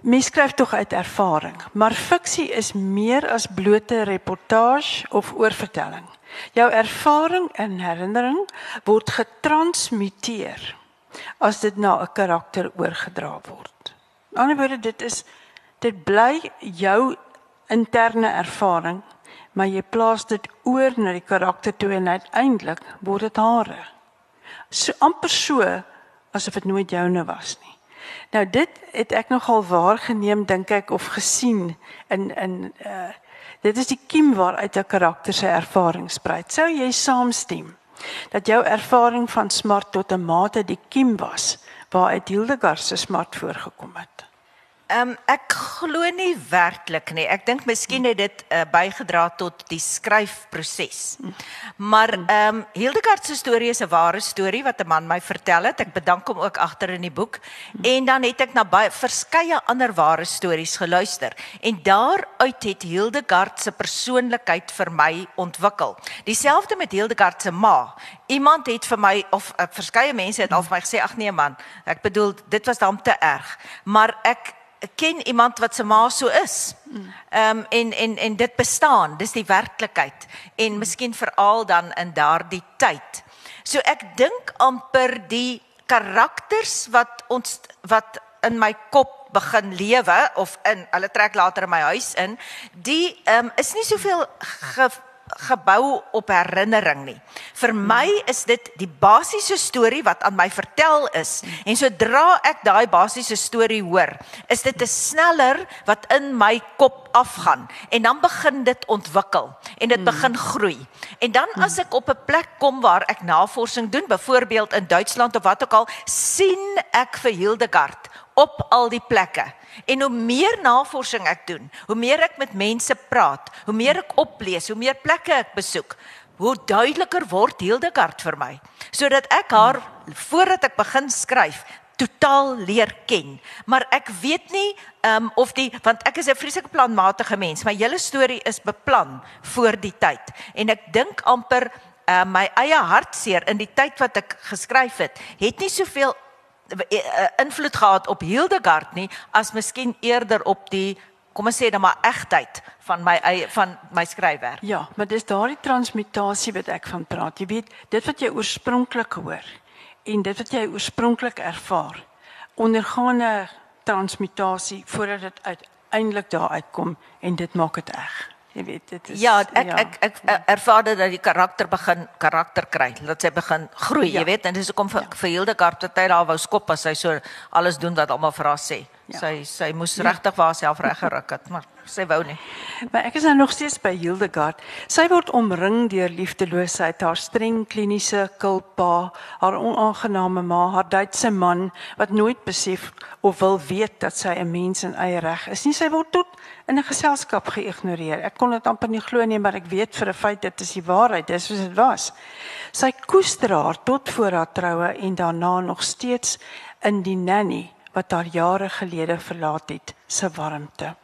Mens skryf tog uit ervaring, maar fiksie is meer as blote reportage of oorvertelling. Jou ervaring en herinnering word getransmuteer as dit na 'n karakter oorgedra word. Aan die ander woorde dit is dit bly jou interne ervaring, maar jy plaas dit oor na die karakter toe en uiteindelik word dit hare. So amper so asof dit nooit joune was nie. Nou dit het ek nogal waargeneem dink ek of gesien in in uh dit is die kiem waaruit 'n karakter se ervaring spruit. Sou jy saamstem dat jou ervaring van smart tot 'n mate die kiem was waaruit Hildegard se smart voorgekom het? Ehm um, ek glo nie werklik nie. Ek dink miskien het dit uh, bygedra tot die skryfproses. Maar ehm um, Hildegard se storie is 'n ware storie wat 'n man my vertel het. Ek bedank hom ook agter in die boek. En dan het ek na baie verskeie ander ware stories geluister en daaruit het Hildegard se persoonlikheid vir my ontwikkel. Dieselfde met Hildegard se ma. Iemand het vir my of uh, verskeie mense het al vir my gesê ag nee man, ek bedoel dit was dan te erg. Maar ek ken iemand wat se ma so is. Ehm um, en en en dit bestaan, dis die werklikheid en miskien veral dan in daardie tyd. So ek dink amper die karakters wat ons wat in my kop begin lewe of in hulle trek later in my huis in, die ehm um, is nie soveel gebou op herinnering nie. Vir my is dit die basiese storie wat aan my vertel is en sodra ek daai basiese storie hoor, is dit 'n sneller wat in my kop afgaan en dan begin dit ontwikkel en dit begin groei. En dan as ek op 'n plek kom waar ek navorsing doen, byvoorbeeld in Duitsland of wat ook al, sien ek vir Hildegard op al die plekke. En hoe meer navorsing ek doen, hoe meer ek met mense praat, hoe meer ek oplees, hoe meer plekke ek besoek, hoe duideliker word Hildegard vir my, sodat ek haar voordat ek begin skryf totaal leer ken. Maar ek weet nie ehm um, of die want ek is 'n vreeslike planmatige mens. My hele storie is beplan voor die tyd. En ek dink amper uh, my eie hartseer in die tyd wat ek geskryf het, het nie soveel invloed gehad op Hildegard nie as miskien eerder op die kom ons sê dan maar egtheid van my eie van my skryfwerk. Ja, maar dis daardie transmutasie wat ek van praat. Jy weet, dit wat jy oorspronklik hoor en dit wat jy oorspronklik ervaar, ondergaan 'n transmutasie voordat dit uiteindelik daar uitkom en dit maak dit reg. Jy weet, dit is Ja, ek ja. ek ek, ek ervaar dat die karakter begin karakter kry, dat sy begin groei, ja. jy weet, en dis hoekom vir, ja. vir Hildegard tot tyd daar wou skop as sy so alles doen wat almal vir haar sê. Ja. Sy sy moes ja. regtig vir haarself reg geruk het, maar sy wou nie. Maar ek is nou nog steeds by Hildegard. Sy word omring deur liefdeloosheid, haar streng kliniese kulpa, haar onaangename ma, haar Duitse man wat nooit besef of wil weet dat sy 'n mens in eie reg is. Nie sy word tot in 'n geselskap geïgnoreer. Ek kon dit amper nie glo nie, maar ek weet vir 'n feit dit is die waarheid. Dis soos dit was. Sy koester haar tot voor haar troue en daarna nog steeds in die nanny wat haar jare gelede verlaat het se warmte.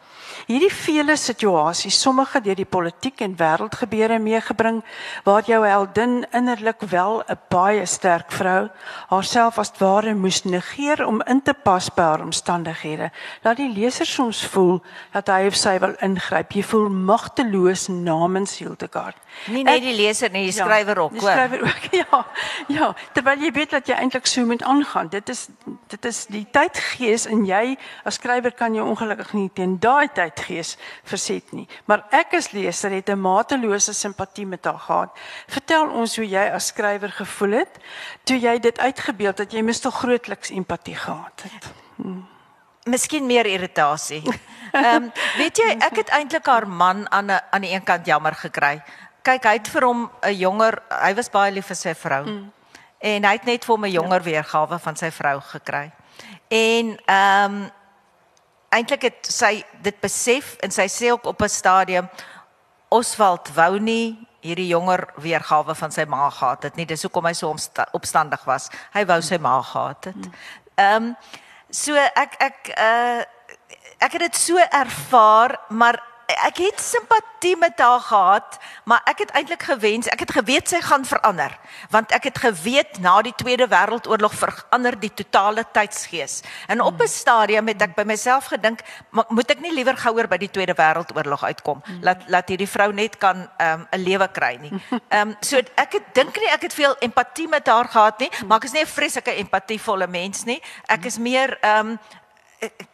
Hierdie vele situasies, sommige deur die politiek en wêreldgebeure meegebring, waar jou heldin innerlik wel 'n baie sterk vrou haarself as ware moes negeer om in te pas by haar omstandighede. Laat die leser soms voel dat hy of sy wil ingryp. Jy voel magteloos namens Hildegard. Nie net die leser nie, die ja, skrywer ook. Die skrywer ook. Ja. Ja, terwyl jy weet dat jy eintlik so moet aangaan. Dit is dit is die tydgees en jy as skrywer kan jou ongelukkig nie teen daai tydgees verset nie. Maar ek as leser het 'n matelose simpatie met haar gehad. Vertel ons hoe jy as skrywer gevoel het toe jy dit uitgebeeld het. Jy moes tog grootliks empatie gehad het. Hmm. Miskien meer irritasie. Ehm um, weet jy, ek het eintlik haar man aan 'n aan die een kant jammer gekry. Kyk, hy het vir hom 'n jonger, hy was baie lief vir sy vrou. Mm. En hy het net vir hom 'n jonger ja. weergawe van sy vrou gekry. En ehm um, eintlik het sy dit besef en sy sê ook op 'n stadium Oswald wou nie hierdie jonger weergawe van sy ma gehad het nie. Dis hoekom hy so opstandig was. Hy wou sy ma gehad het. Ehm um, so ek ek uh ek het dit so ervaar, maar ek het simpatie met haar gehad, maar ek het eintlik gewens, ek het geweet sy gaan verander, want ek het geweet na die Tweede Wêreldoorlog verander die totale tydsgees. En op 'n stadium het ek by myself gedink, moet ek nie liewer gouer by die Tweede Wêreldoorlog uitkom, laat laat hierdie vrou net kan ehm, 'n um, lewe kry nie. Ehm um, so ek het dink nie ek het veel empatie met haar gehad nie, maar ek is nie 'n vreeslike empathievolle mens nie. Ek is meer ehm um,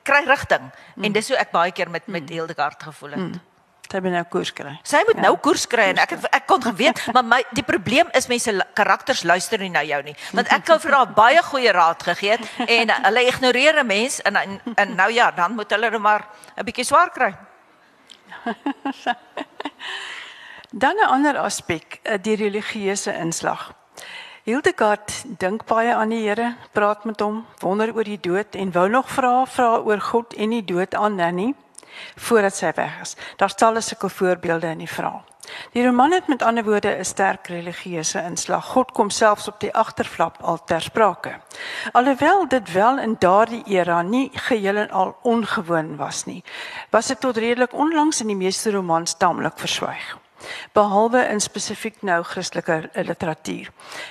kry rigting mm. en dis hoe ek baie keer met met mm. Hildegard gevoel het. Mm. Sy moet nou koers kry. Sy moet ja. nou koers kry en ek het, ek kon geweet, maar my die probleem is mense karakters luister nie na jou nie. Want ek het vir haar baie goeie raad gegee en hulle ignoreer 'n mens en, en en nou ja, dan moet hulle nou maar 'n bietjie swaar kry. dan 'n ander aspek, eh, die religieuse inslag. Hildegard dink baie aan die Here, praat met hom, wonder oor die dood en wou nog vra vra oor God en die dood aan Nanny voordat sy weg is. Daar staan al sulke voorbeelde in die verhaal. Die roman het met ander woorde 'n sterk religieuse inslag. God kom selfs op die agterflap al ter sprake. Alhoewel dit wel in daardie era nie geheel en al ongewoon was nie, was dit tot redelik onlangs in die meeste romans taamlik verswyg behalwe in spesifiek nou Christelike literatuur.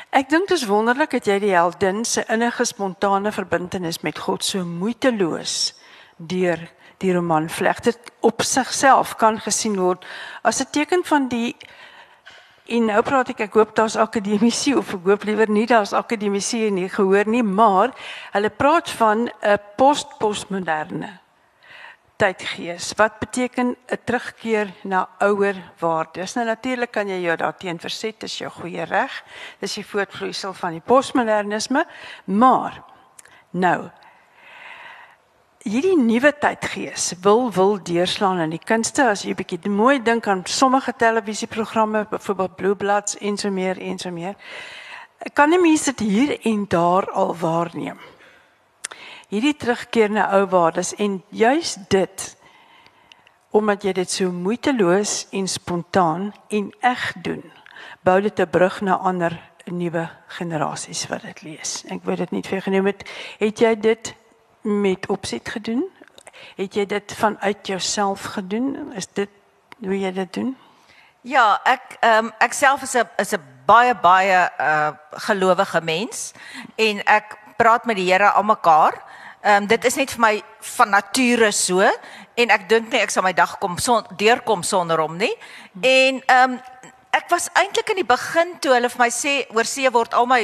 Ek dink dit is wonderlik dat jy die heldin se innige spontane verbintenis met God so moeiteloos deur die roman vleg dit op sigself kan gesien word as 'n teken van die en nou praat ek ek hoop daar's akademici of ek hoop liewer nie daar's akademici nie gehoor nie maar hulle praat van 'n post-postmoderne tydgees. Wat beteken 'n terugkeer na ouer waardes? Nou natuurlik kan jy jou daarteen verset, dis jou goeie reg. Dis die voortvloeisel van die postmodernisme, maar nou hierdie nuwe tydgees wil wil deurslaan in die kunste as jy bietjie mooi dink aan sommige televisieprogramme, byvoorbeeld Blue Bloods en so meer en so meer. Kan jy mense dit hier en daar al waarneem? Hierdie terugkeer na ou waardes en juis dit omdat jy dit so moeiteloos en spontaan en eg doen bou dit 'n brug na ander nuwe generasies wat dit lees. Ek wou dit net vir genoem het. Het jy dit met opset gedoen? Het jy dit vanuit jouself gedoen? Is dit hoe jy dit doen? Ja, ek ehm um, ek self is 'n is 'n baie baie uh gelowige mens en ek praat met die Here almekaar. Ehm um, dit is net vir my van nature so en ek dink nie ek sal my dag kom son, deurkom sonder hom nie. En ehm um, ek was eintlik in die begin toe hulle vir my sê oor see word al my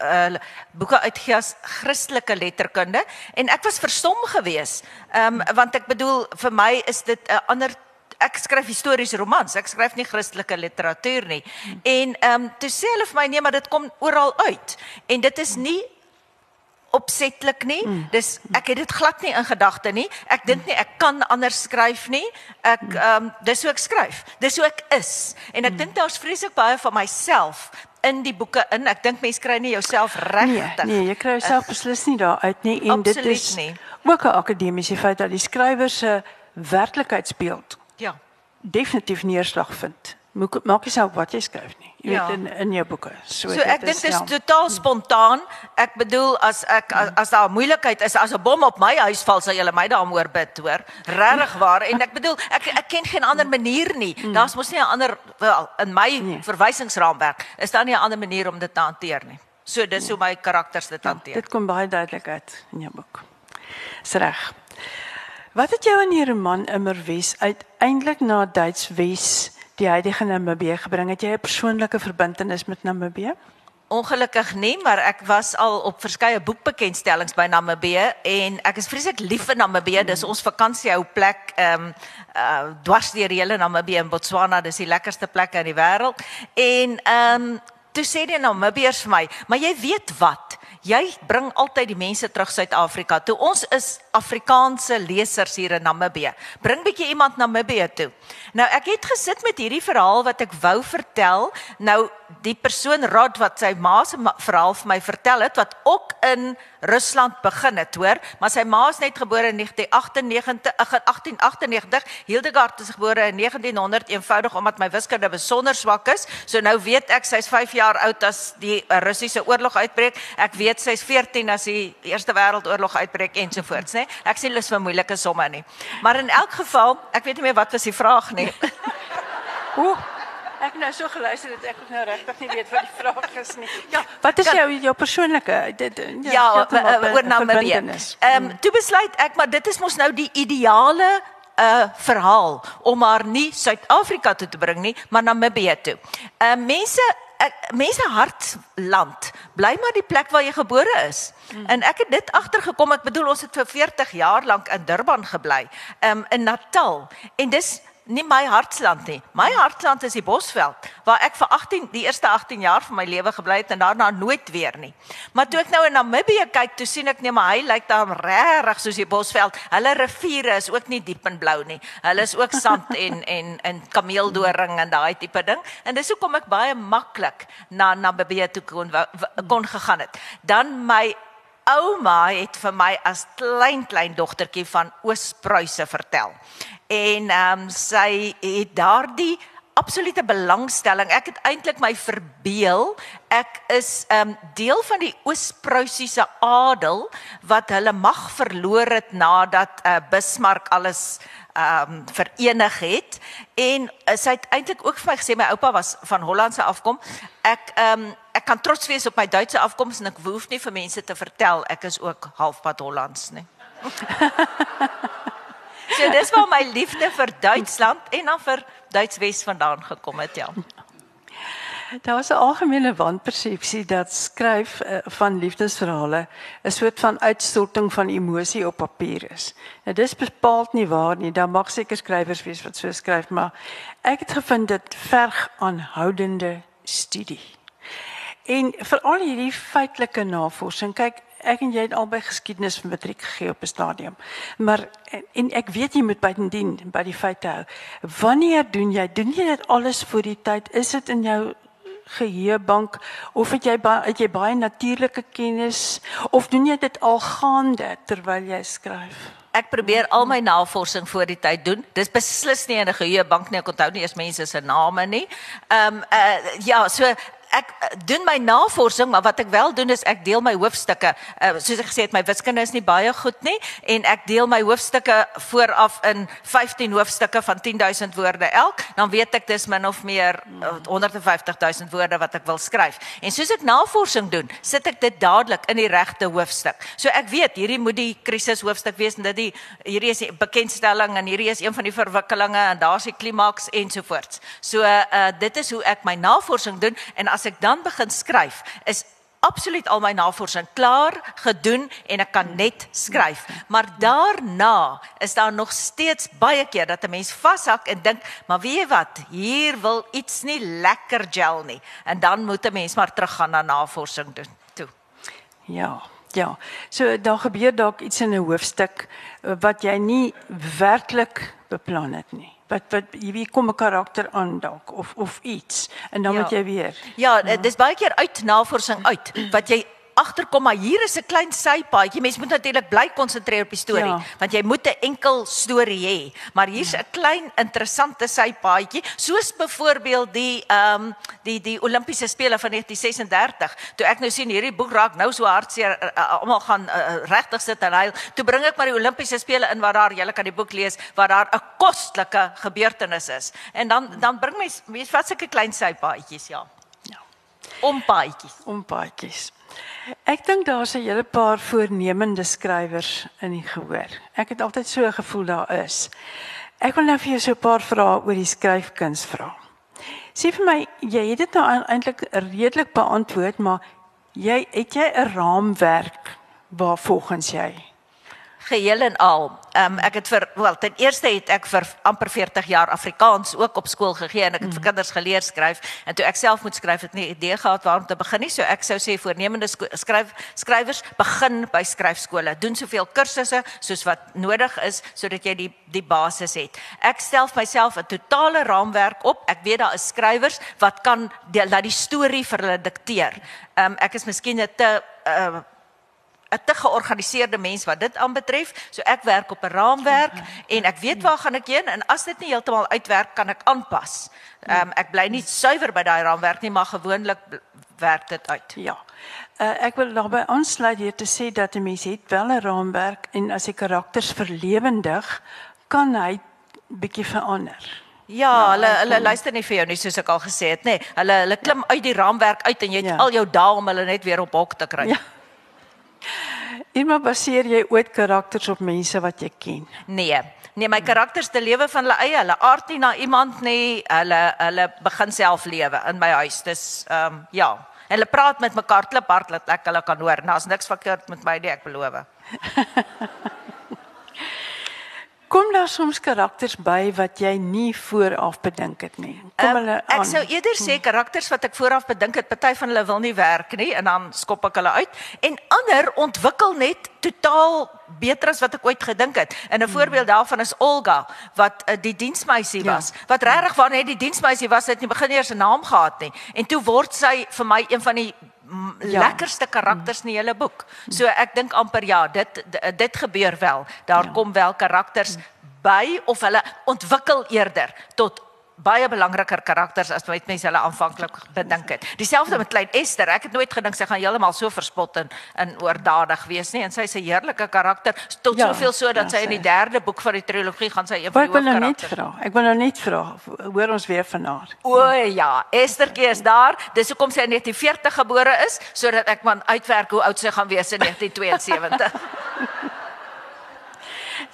uh boeke uitgee as Christelike letterkunde en ek was verstom geweest. Ehm um, want ek bedoel vir my is dit 'n ander ek skryf historiese romans. Ek skryf nie Christelike literatuur nie. En ehm um, toe sê hulle vir my nee, maar dit kom oral uit. En dit is nie opsetlik nie. Mm. Dis ek het dit glad nie in gedagte nie. Ek dink nie ek kan anders skryf nie. Ek ehm um, dis hoe ek skryf. Dis hoe ek is. En ek mm. dink daar's vreeslik baie van myself in die boeke in. Ek dink mense kry nie jouself regtig. Nee, nee, jy kry jouself beslis nie daar uit nie en dit is nie. ook 'n akademiese feit dat die skrywer se werklikheidsbeeld ja, definitief neerslag vind Maak maak jy self wat jy skryf nie. Jy ja. weet in in jou boeke. So, so ek dink dit is ja. totaal spontaan. Ek bedoel as ek as, as daar moeilikheid is, as 'n bom op my huis val, sal julle my daaroor bid, hoor. Regtig waar. En ek bedoel ek ek ken geen ander manier nie. Mm. Daar's mos nie 'n ander wel in my nee. verwysingsraamwerk is daar nie 'n ander manier om dit te hanteer nie. So dis nee. hoe my karakters dit ja, hanteer. Dit kom baie duidelik uit in jou boek. Dis reg. Wat het jou in die roman Immer Wes uiteindelik na Duits Wes die huidige Namibië gebring? Het jy 'n persoonlike verbintenis met Namibië? Ongelukkig nie, maar ek was al op verskeie boekbekendstellings by Namibië en ek is vreeslik lief vir Namibië. Dis ons vakansiehou plek. Ehm um, uh dwars deur hele Namibië en Botswana, dis die lekkerste plekke in die wêreld. En ehm um, toe sê die Namibiërs vir my, "Maar jy weet wat? Jy bring altyd die mense terug Suid-Afrika. Toe ons is Afrikaanse lesers hier in Namibië. Bring bietjie iemand na Namibië toe." Nou ek het gesit met hierdie verhaal wat ek wou vertel. Nou die persoon Rod wat sy ma se verhaal vir my vertel het wat ook in Rusland begin het, hoor, maar sy ma is net gebore in 1998 1898. Hildegard is gebore in 1900 eenvoudig omdat my wiskunde besonder swak is. So nou weet ek sy's 5 jaar oud as die Russiese oorlog uitbreek. Ek weet sy's 14 as die Eerste Wêreldoorlog uitbreek ensovoorts, né? Ek sien lus vir moeilike somme nie. Maar in elk geval, ek weet nie meer wat was die vraag nie. Ooh. Ek nou so geluister dat ek nou regtig nie weet wat die vraag is nie. Ja, wat is jou jou persoonlike dit ja, ja oor Namibië. Ehm um, toe besluit ek maar dit is mos nou die ideale 'n uh, verhaal om maar nie Suid-Afrika toe te bring nie, maar Namibië toe. Ehm uh, mense ek mense hartland bly maar die plek waar jy gebore is. Mm. En ek het dit agtergekom, ek bedoel ons het vir 40 jaar lank in Durban gebly, um, in Natal. En dis nie my hartsland nie. My hartsland is die Bosveld waar ek vir 18 die eerste 18 jaar van my lewe gebly het en daarna nooit weer nie. Maar toe ek nou in Namibië kyk, toe sien ek nee, maar hy lyk daar regtig soos die Bosveld. Hulle riviere is ook nie diep en blou nie. Hulle is ook sand en en en kameeldoring en daai tipe ding. En dis hoekom ek baie maklik na Namibië toe kon kon gegaan het. Dan my ouma het vir my as klein klein dogtertjie van Oos-Pruise vertel en ehm um, sy het daardie absolute belangstelling. Ek het eintlik my verbeel ek is ehm um, deel van die Oos-Pruisiese adel wat hulle mag verloor het nadat uh, Bismarck alles ehm um, verenig het en uh, sy het eintlik ook vir my gesê my oupa was van Hollandse afkom. Ek ehm um, ek kan trots wees op my Duitse afkoms en ek hoef nie vir mense te vertel ek is ook halfpad Hollands nie. So dis waar my liefde vir Duitsland en dan vir Duitswes vandaan gekom het, ja. Daar was 'n algemene wanpersepsie dat skryf uh, van liefdesverhale 'n soort van uitstorting van emosie op papier is. Nou dis bepaald nie waar nie. Daar mag seker skrywers wees wat so skryf, maar ek het gevind dit verg aanhoudende studie. En vir al hierdie feitelike navorsing, kyk, ek en jy het albei geskiedenis van matriek gegee op 'n stadium. Maar en, en ek weet jy moet bytendien by die feite hou. Wanneer doen jy doen jy dit alles voor die tyd? Is dit in jou geheuebank of het jy het jy baie natuurlike kennis of doen jy dit al gaande terwyl jy skryf? Ek probeer al my navorsing voor die tyd doen. Dis beslis nie in 'n geheuebank nie. Ek onthou nie eens mense se name nie. Ehm um, uh, ja, so ek eh, doen my navorsing, maar wat ek wel doen is ek deel my hoofstukke. Uh, soos ek gesê het, my wiskunde is nie baie goed nie en ek deel my hoofstukke vooraf in 15 hoofstukke van 10000 woorde elk. Dan weet ek dis min of meer uh, 150000 woorde wat ek wil skryf. En soos ek navorsing doen, sit ek dit dadelik in die regte hoofstuk. So ek weet hierdie moet die krisis hoofstuk wees en dit die hierdie is die bekendstelling en hierdie is een van die verwikkelinge en daar's die klimaks ensovoorts. So uh, dit is hoe ek my navorsing doen en as ek dan begin skryf, is absoluut al my navorsing klaar gedoen en ek kan net skryf. Maar daarna is daar nog steeds baie keer dat 'n mens vashak en dink, maar weet jy wat, hier wil iets nie lekker gel nie. En dan moet 'n mens maar teruggaan na navorsing doen toe. Ja. Ja. So daar gebeur dalk iets in 'n hoofstuk eh, wat jy nie werklik beplan het nie wat wat jy wie kom 'n karakter aan dalk of of iets en dan ja. moet jy weer. Ja, ja, dis baie keer uit navorsing uit wat jy agterkom maar hier is 'n klein sypaadjie. Mens moet natuurlik bly konsentreer op die storie ja. want jy moet 'n enkel storie hê. Maar hier's 'n ja. klein interessante sypaadjie, soos byvoorbeeld die ehm um, die die Olimpiese spele van 1936. Toe ek nou sien hierdie boek raak nou so hartseer uh, uh, almal gaan uh, uh, regtig sit en huil. Toe bring ek maar die Olimpiese spele in waar daar jy kan die boek lees waar daar 'n kostelike gebeurtenis is. En dan dan bring mens mens vat sulke klein sypaadjies ja. Ja. Ompaadjies. Ompaadjies. Ek dink daar's 'n hele paar voornemende skrywers in die gehoor. Ek het altyd so 'n gevoel daar is. Ek wil nou vir jou so 'n paar vrae oor die skryfkuns vra. Sê vir my, jy het dit nou eintlik redelik beantwoord, maar jy het jy 'n raamwerk waar volgens jy geheel en al. Ehm um, ek het vir wel ten eerste het ek vir amper 40 jaar Afrikaans ook op skool gegee en ek het vir kinders geleer skryf en toe ek self moet skryf het nie idee gehad waar om te begin nie. So ek sou sê voornemende skryf skrywers begin by skryfskole. Doen soveel kursusse soos wat nodig is sodat jy die die basis het. Ek stel myself 'n totale raamwerk op. Ek weet daar is skrywers wat kan die, laat die storie vir hulle dikteer. Ehm um, ek is miskien 'n te uh, 'n te georganiseerde mens wat dit aanbetref. So ek werk op 'n raamwerk en ek weet waar gaan ek heen en as dit nie heeltemal uitwerk kan ek aanpas. Ehm um, ek bly nie suiwer by daai raamwerk nie, maar gewoonlik werk dit uit. Ja. Uh, ek wil daarbey aansluit hier te sê dat 'n mens het wel 'n raamwerk en as die karakters verlewendig kan hy bietjie verander. Ja, ja, hulle hulle luister nie vir jou nie soos ek al gesê het nê. Nee, hulle hulle klim ja. uit die raamwerk uit en jy het ja. al jou dae om hulle net weer op hok te kry. Ja. Irma, baseer jy ooit karakters op mense wat jy ken? Nee. Nee, my karakters te lewe van hulle eie, hulle aard nie na iemand nie. Hulle hulle begin self lewe in my huis. Dis ehm um, ja. Hulle praat met mekaar klip hard dat ek hulle kan hoor. Daar's niks verkeerd met my nie, ek beloof. Kom daar soms karakters by wat jy nie vooraf bedink het nie. Kom um, hulle aan. Ek sou eerder sê hm. karakters wat ek vooraf bedink het, party van hulle wil nie werk nie en dan skop ek hulle uit en ander ontwikkel net totaal beter as wat ek ooit gedink het. En 'n hmm. voorbeeld daarvan is Olga wat uh, die diensmeisie ja. was. Ja. Wat regtig waar net die diensmeisie was, het nie begin eers 'n naam gehad nie. En toe word sy vir my een van die ja. lekkerste karakters in die hele boek. So ek dink amper ja, dit dit gebeur wel. Daar ja. kom wel karakters by of hulle ontwikkel eerder tot baie belangriker karakters as wat mense hulle aanvanklik bedink het. Dieselfde met klein Esther. Ek het nooit gedink sy gaan heeltemal so verspot en in oordadig wees nie en sy is 'n heerlike karakter tot ja, soveel so dat ja, sy in die derde boek van die trilogie gaan sy een van die hoofkarakters. Ek wil nou net vra. Ek wil nou net vra. Hoor ons weer vanaand. O ja, Estherkie is daar. Dis hoekom sy in 1940 gebore is sodat ek man uitwerk hoe oud sy gaan wees in 1972.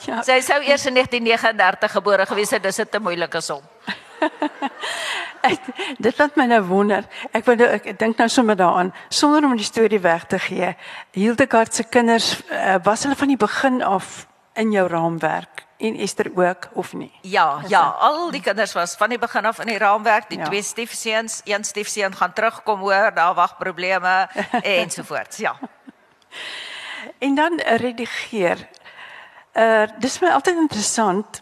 Ja. Sy sou eers in 1939 gebore gewees het, dis 'n te moeilike som. ek, dit laat my nou wonder. Ek wil nou, ek, ek dink nou sommer daaraan sonder om die storie weg te gee. Hildegard se kinders uh, was hulle van die begin af in jou raamwerk en Esther ook of nie? Ja, Is ja, het? al die kinders was van die begin af in die raamwerk. Die ja. twee stiefseuns, een stiefseun gaan terugkom hoor, daar wag probleme ensovoorts. Ja. En dan redigeer. Uh dis my altyd interessant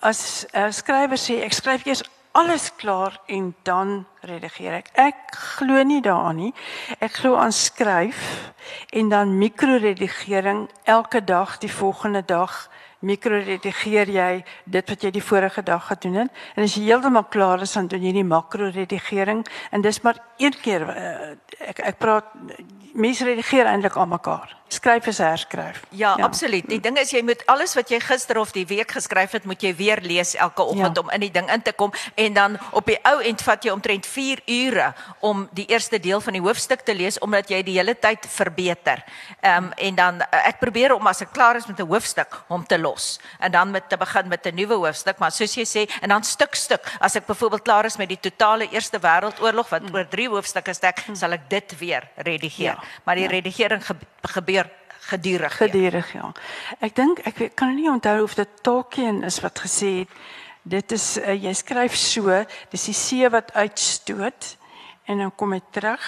as 'n uh, skrywer sê ek skryf eers alles klaar en dan redigeer ek. Ek glo nie daaraan nie. Ek glo aan skryf en dan mikroredigering elke dag die volgende dag mikroredigeer jy dit wat jy die vorige dag gedoen het en as jy heeltemal klaar is dan doen jy die makroredigering en dis maar een keer uh, ek ek praat mense redigeer eintlik aan mekaar. Skryf is herskryf. Ja, ja, absoluut. Die ding is jy moet alles wat jy gister of die week geskryf het, moet jy weer lees elke oggend ja. om in die ding in te kom en dan op die ou end vat jy omtrent 4 ure om die eerste deel van die hoofstuk te lees omdat jy die hele tyd verbeter. Ehm um, en dan ek probeer om as ek klaar is met 'n hoofstuk om te los en dan met te begin met 'n nuwe hoofstuk, maar soos jy sê en dan stuk stuk. As ek byvoorbeeld klaar is met die totale Eerste Wêreldoorlog wat mm. oor 3 hoofstukke strek, mm. sal ek dit weer redigeer. Ja, maar die ja. redigering ge gebeur gedurig. Gedurig, ja. Ek dink ek kan nie onthou of dit Tolkien is wat gesê het dit is uh, jy skryf so, dis die see wat uitstoot en dan kom hy terug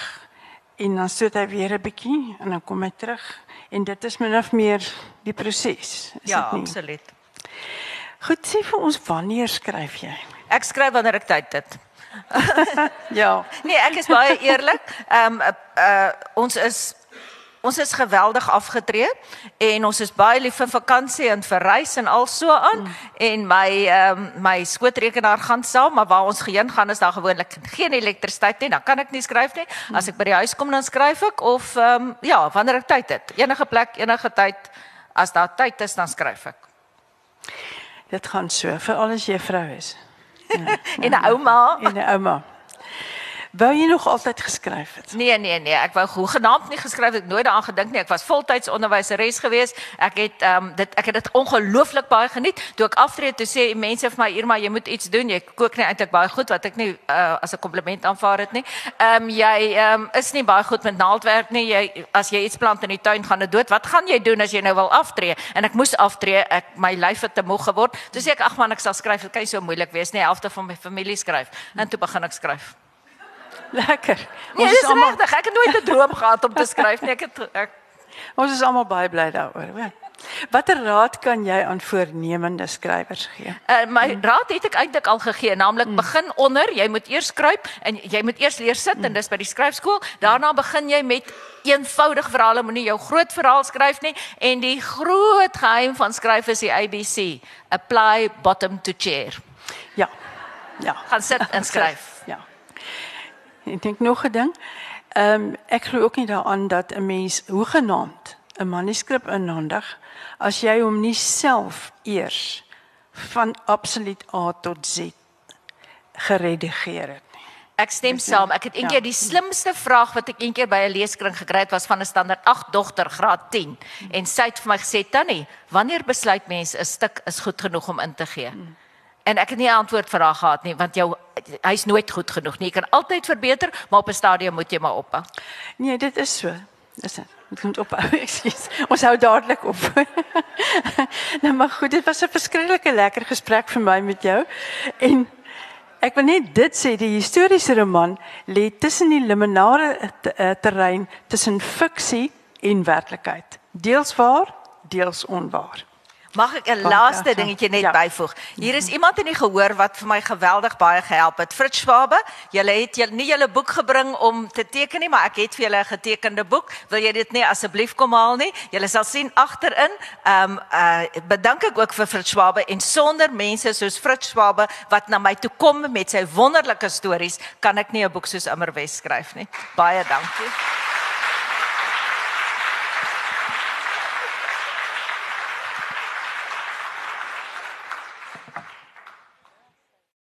en dan stoot hy weer 'n bietjie en dan kom hy terug en dit is min of meer die proses. Ja, absoluut. Goed, sê vir ons wanneer skryf jy? Ek skryf wanneer ek tyd het. ja. Nee, ek is baie eerlik. Ehm um, uh, uh, ons is Ons is geweldig afgetree en ons is baie lief vir vakansie en vir reis en al so aan mm. en my ehm um, my skootrekenaar gaan saam maar waar ons geheen gaan is daar gewoonlik geen elektrisiteit nie dan kan ek nie skryf nie mm. as ek by die huis kom dan skryf ek of ehm um, ja wanneer ek tyd het enige plek enige tyd as daar tyd is dan skryf ek Dit gaan so vir alles jy vrou is en 'n ouma en 'n ouma Wou jy nog altyd geskryf het? Nee, nee, nee, ek wou genaamd nie geskryf het, ek nooit daaraan gedink nie. Ek was voltyds onderwyseres gewees. Ek het ehm um, dit ek het dit ongelooflik baie geniet. Toe ek aftree toe sê mense vir my Irma, jy moet iets doen. Jy kook nie eintlik baie goed wat ek nie uh, as 'n kompliment aanvaar het nie. Ehm um, jy ehm um, is nie baie goed met naaldwerk nie. Jy as jy iets plant in die tuin gaan dit dood. Wat gaan jy doen as jy nou wil aftree? En ek moes aftree. Ek my lyf het te moeg geword. Toe sê ek ag man, ek sal skryf. Dit kan nie so moeilik wees nie. Helfte van my familie skryf. En toe begin ek skryf. Lekker. Nee, ons is almal regtig. Ek het nooit 'n droom gehad om te skryf nie. Ek het ek Ons is almal baie bly daaroor, hoor. Watter raad kan jy aan voornemende skrywers gee? Uh, my raad het ek eintlik al gegee, naamlik mm. begin onder, jy moet eers skryf en jy moet eers leer sit mm. en dis by die skryfskool. Daarna begin jy met eenvoudige verhale, moenie jou groot verhaal skryf nie en die groot geheim van skryf is die ABC, apply bottom to chair. Ja. Ja. Gaan sit en skryf. Ek dink nog 'n ding. Ehm um, ek glo ook nie daaraan dat 'n mens hoegenaamd 'n manuskrip inhandig as jy hom nie self eers van absoluut A tot Z geredigeer het nie. Ek stem saam. Ek het eendag ja. die slimste vraag wat ek eendag by 'n leeskring gekry het was van 'n standaard 8 dogter graad 10 en sy het vir my gesê Tannie, wanneer besluit mense 'n stuk is goed genoeg om in te gee? Hmm. En ek het nie 'n antwoord vir haar gehad nie want jou hy's nooit goed genoeg nie. Jy kan altyd verbeter, maar op 'n stadium moet jy maar ophou. Nee, dit is so. Dis dit. Dit moet ophou. Ekskuus. Ons hou dadelik op. nou maar goed, dit was 'n verskriklike lekker gesprek vir my met jou. En ek wil net dit sê, die historiese roman lê tussen die liminare eh, terrein tussen fiksie en werklikheid. Deels waar, deels onwaar. Mag ek 'n laaste dingetjie net ja. byvoeg? Hier is iemand in die gehoor wat vir my geweldig baie gehelp het. Fritz Schwabe, jy het jy nie julle boek gebring om te teken nie, maar ek het vir julle 'n getekende boek. Wil jy dit nie asseblief kom haal nie? Julle sal sien agterin. Ehm um, uh bedank ek ook vir Fritz Schwabe en sonder mense soos Fritz Schwabe wat na my toe kom met sy wonderlike stories, kan ek nie 'n boek soos Immerwes skryf nie. Baie dankie.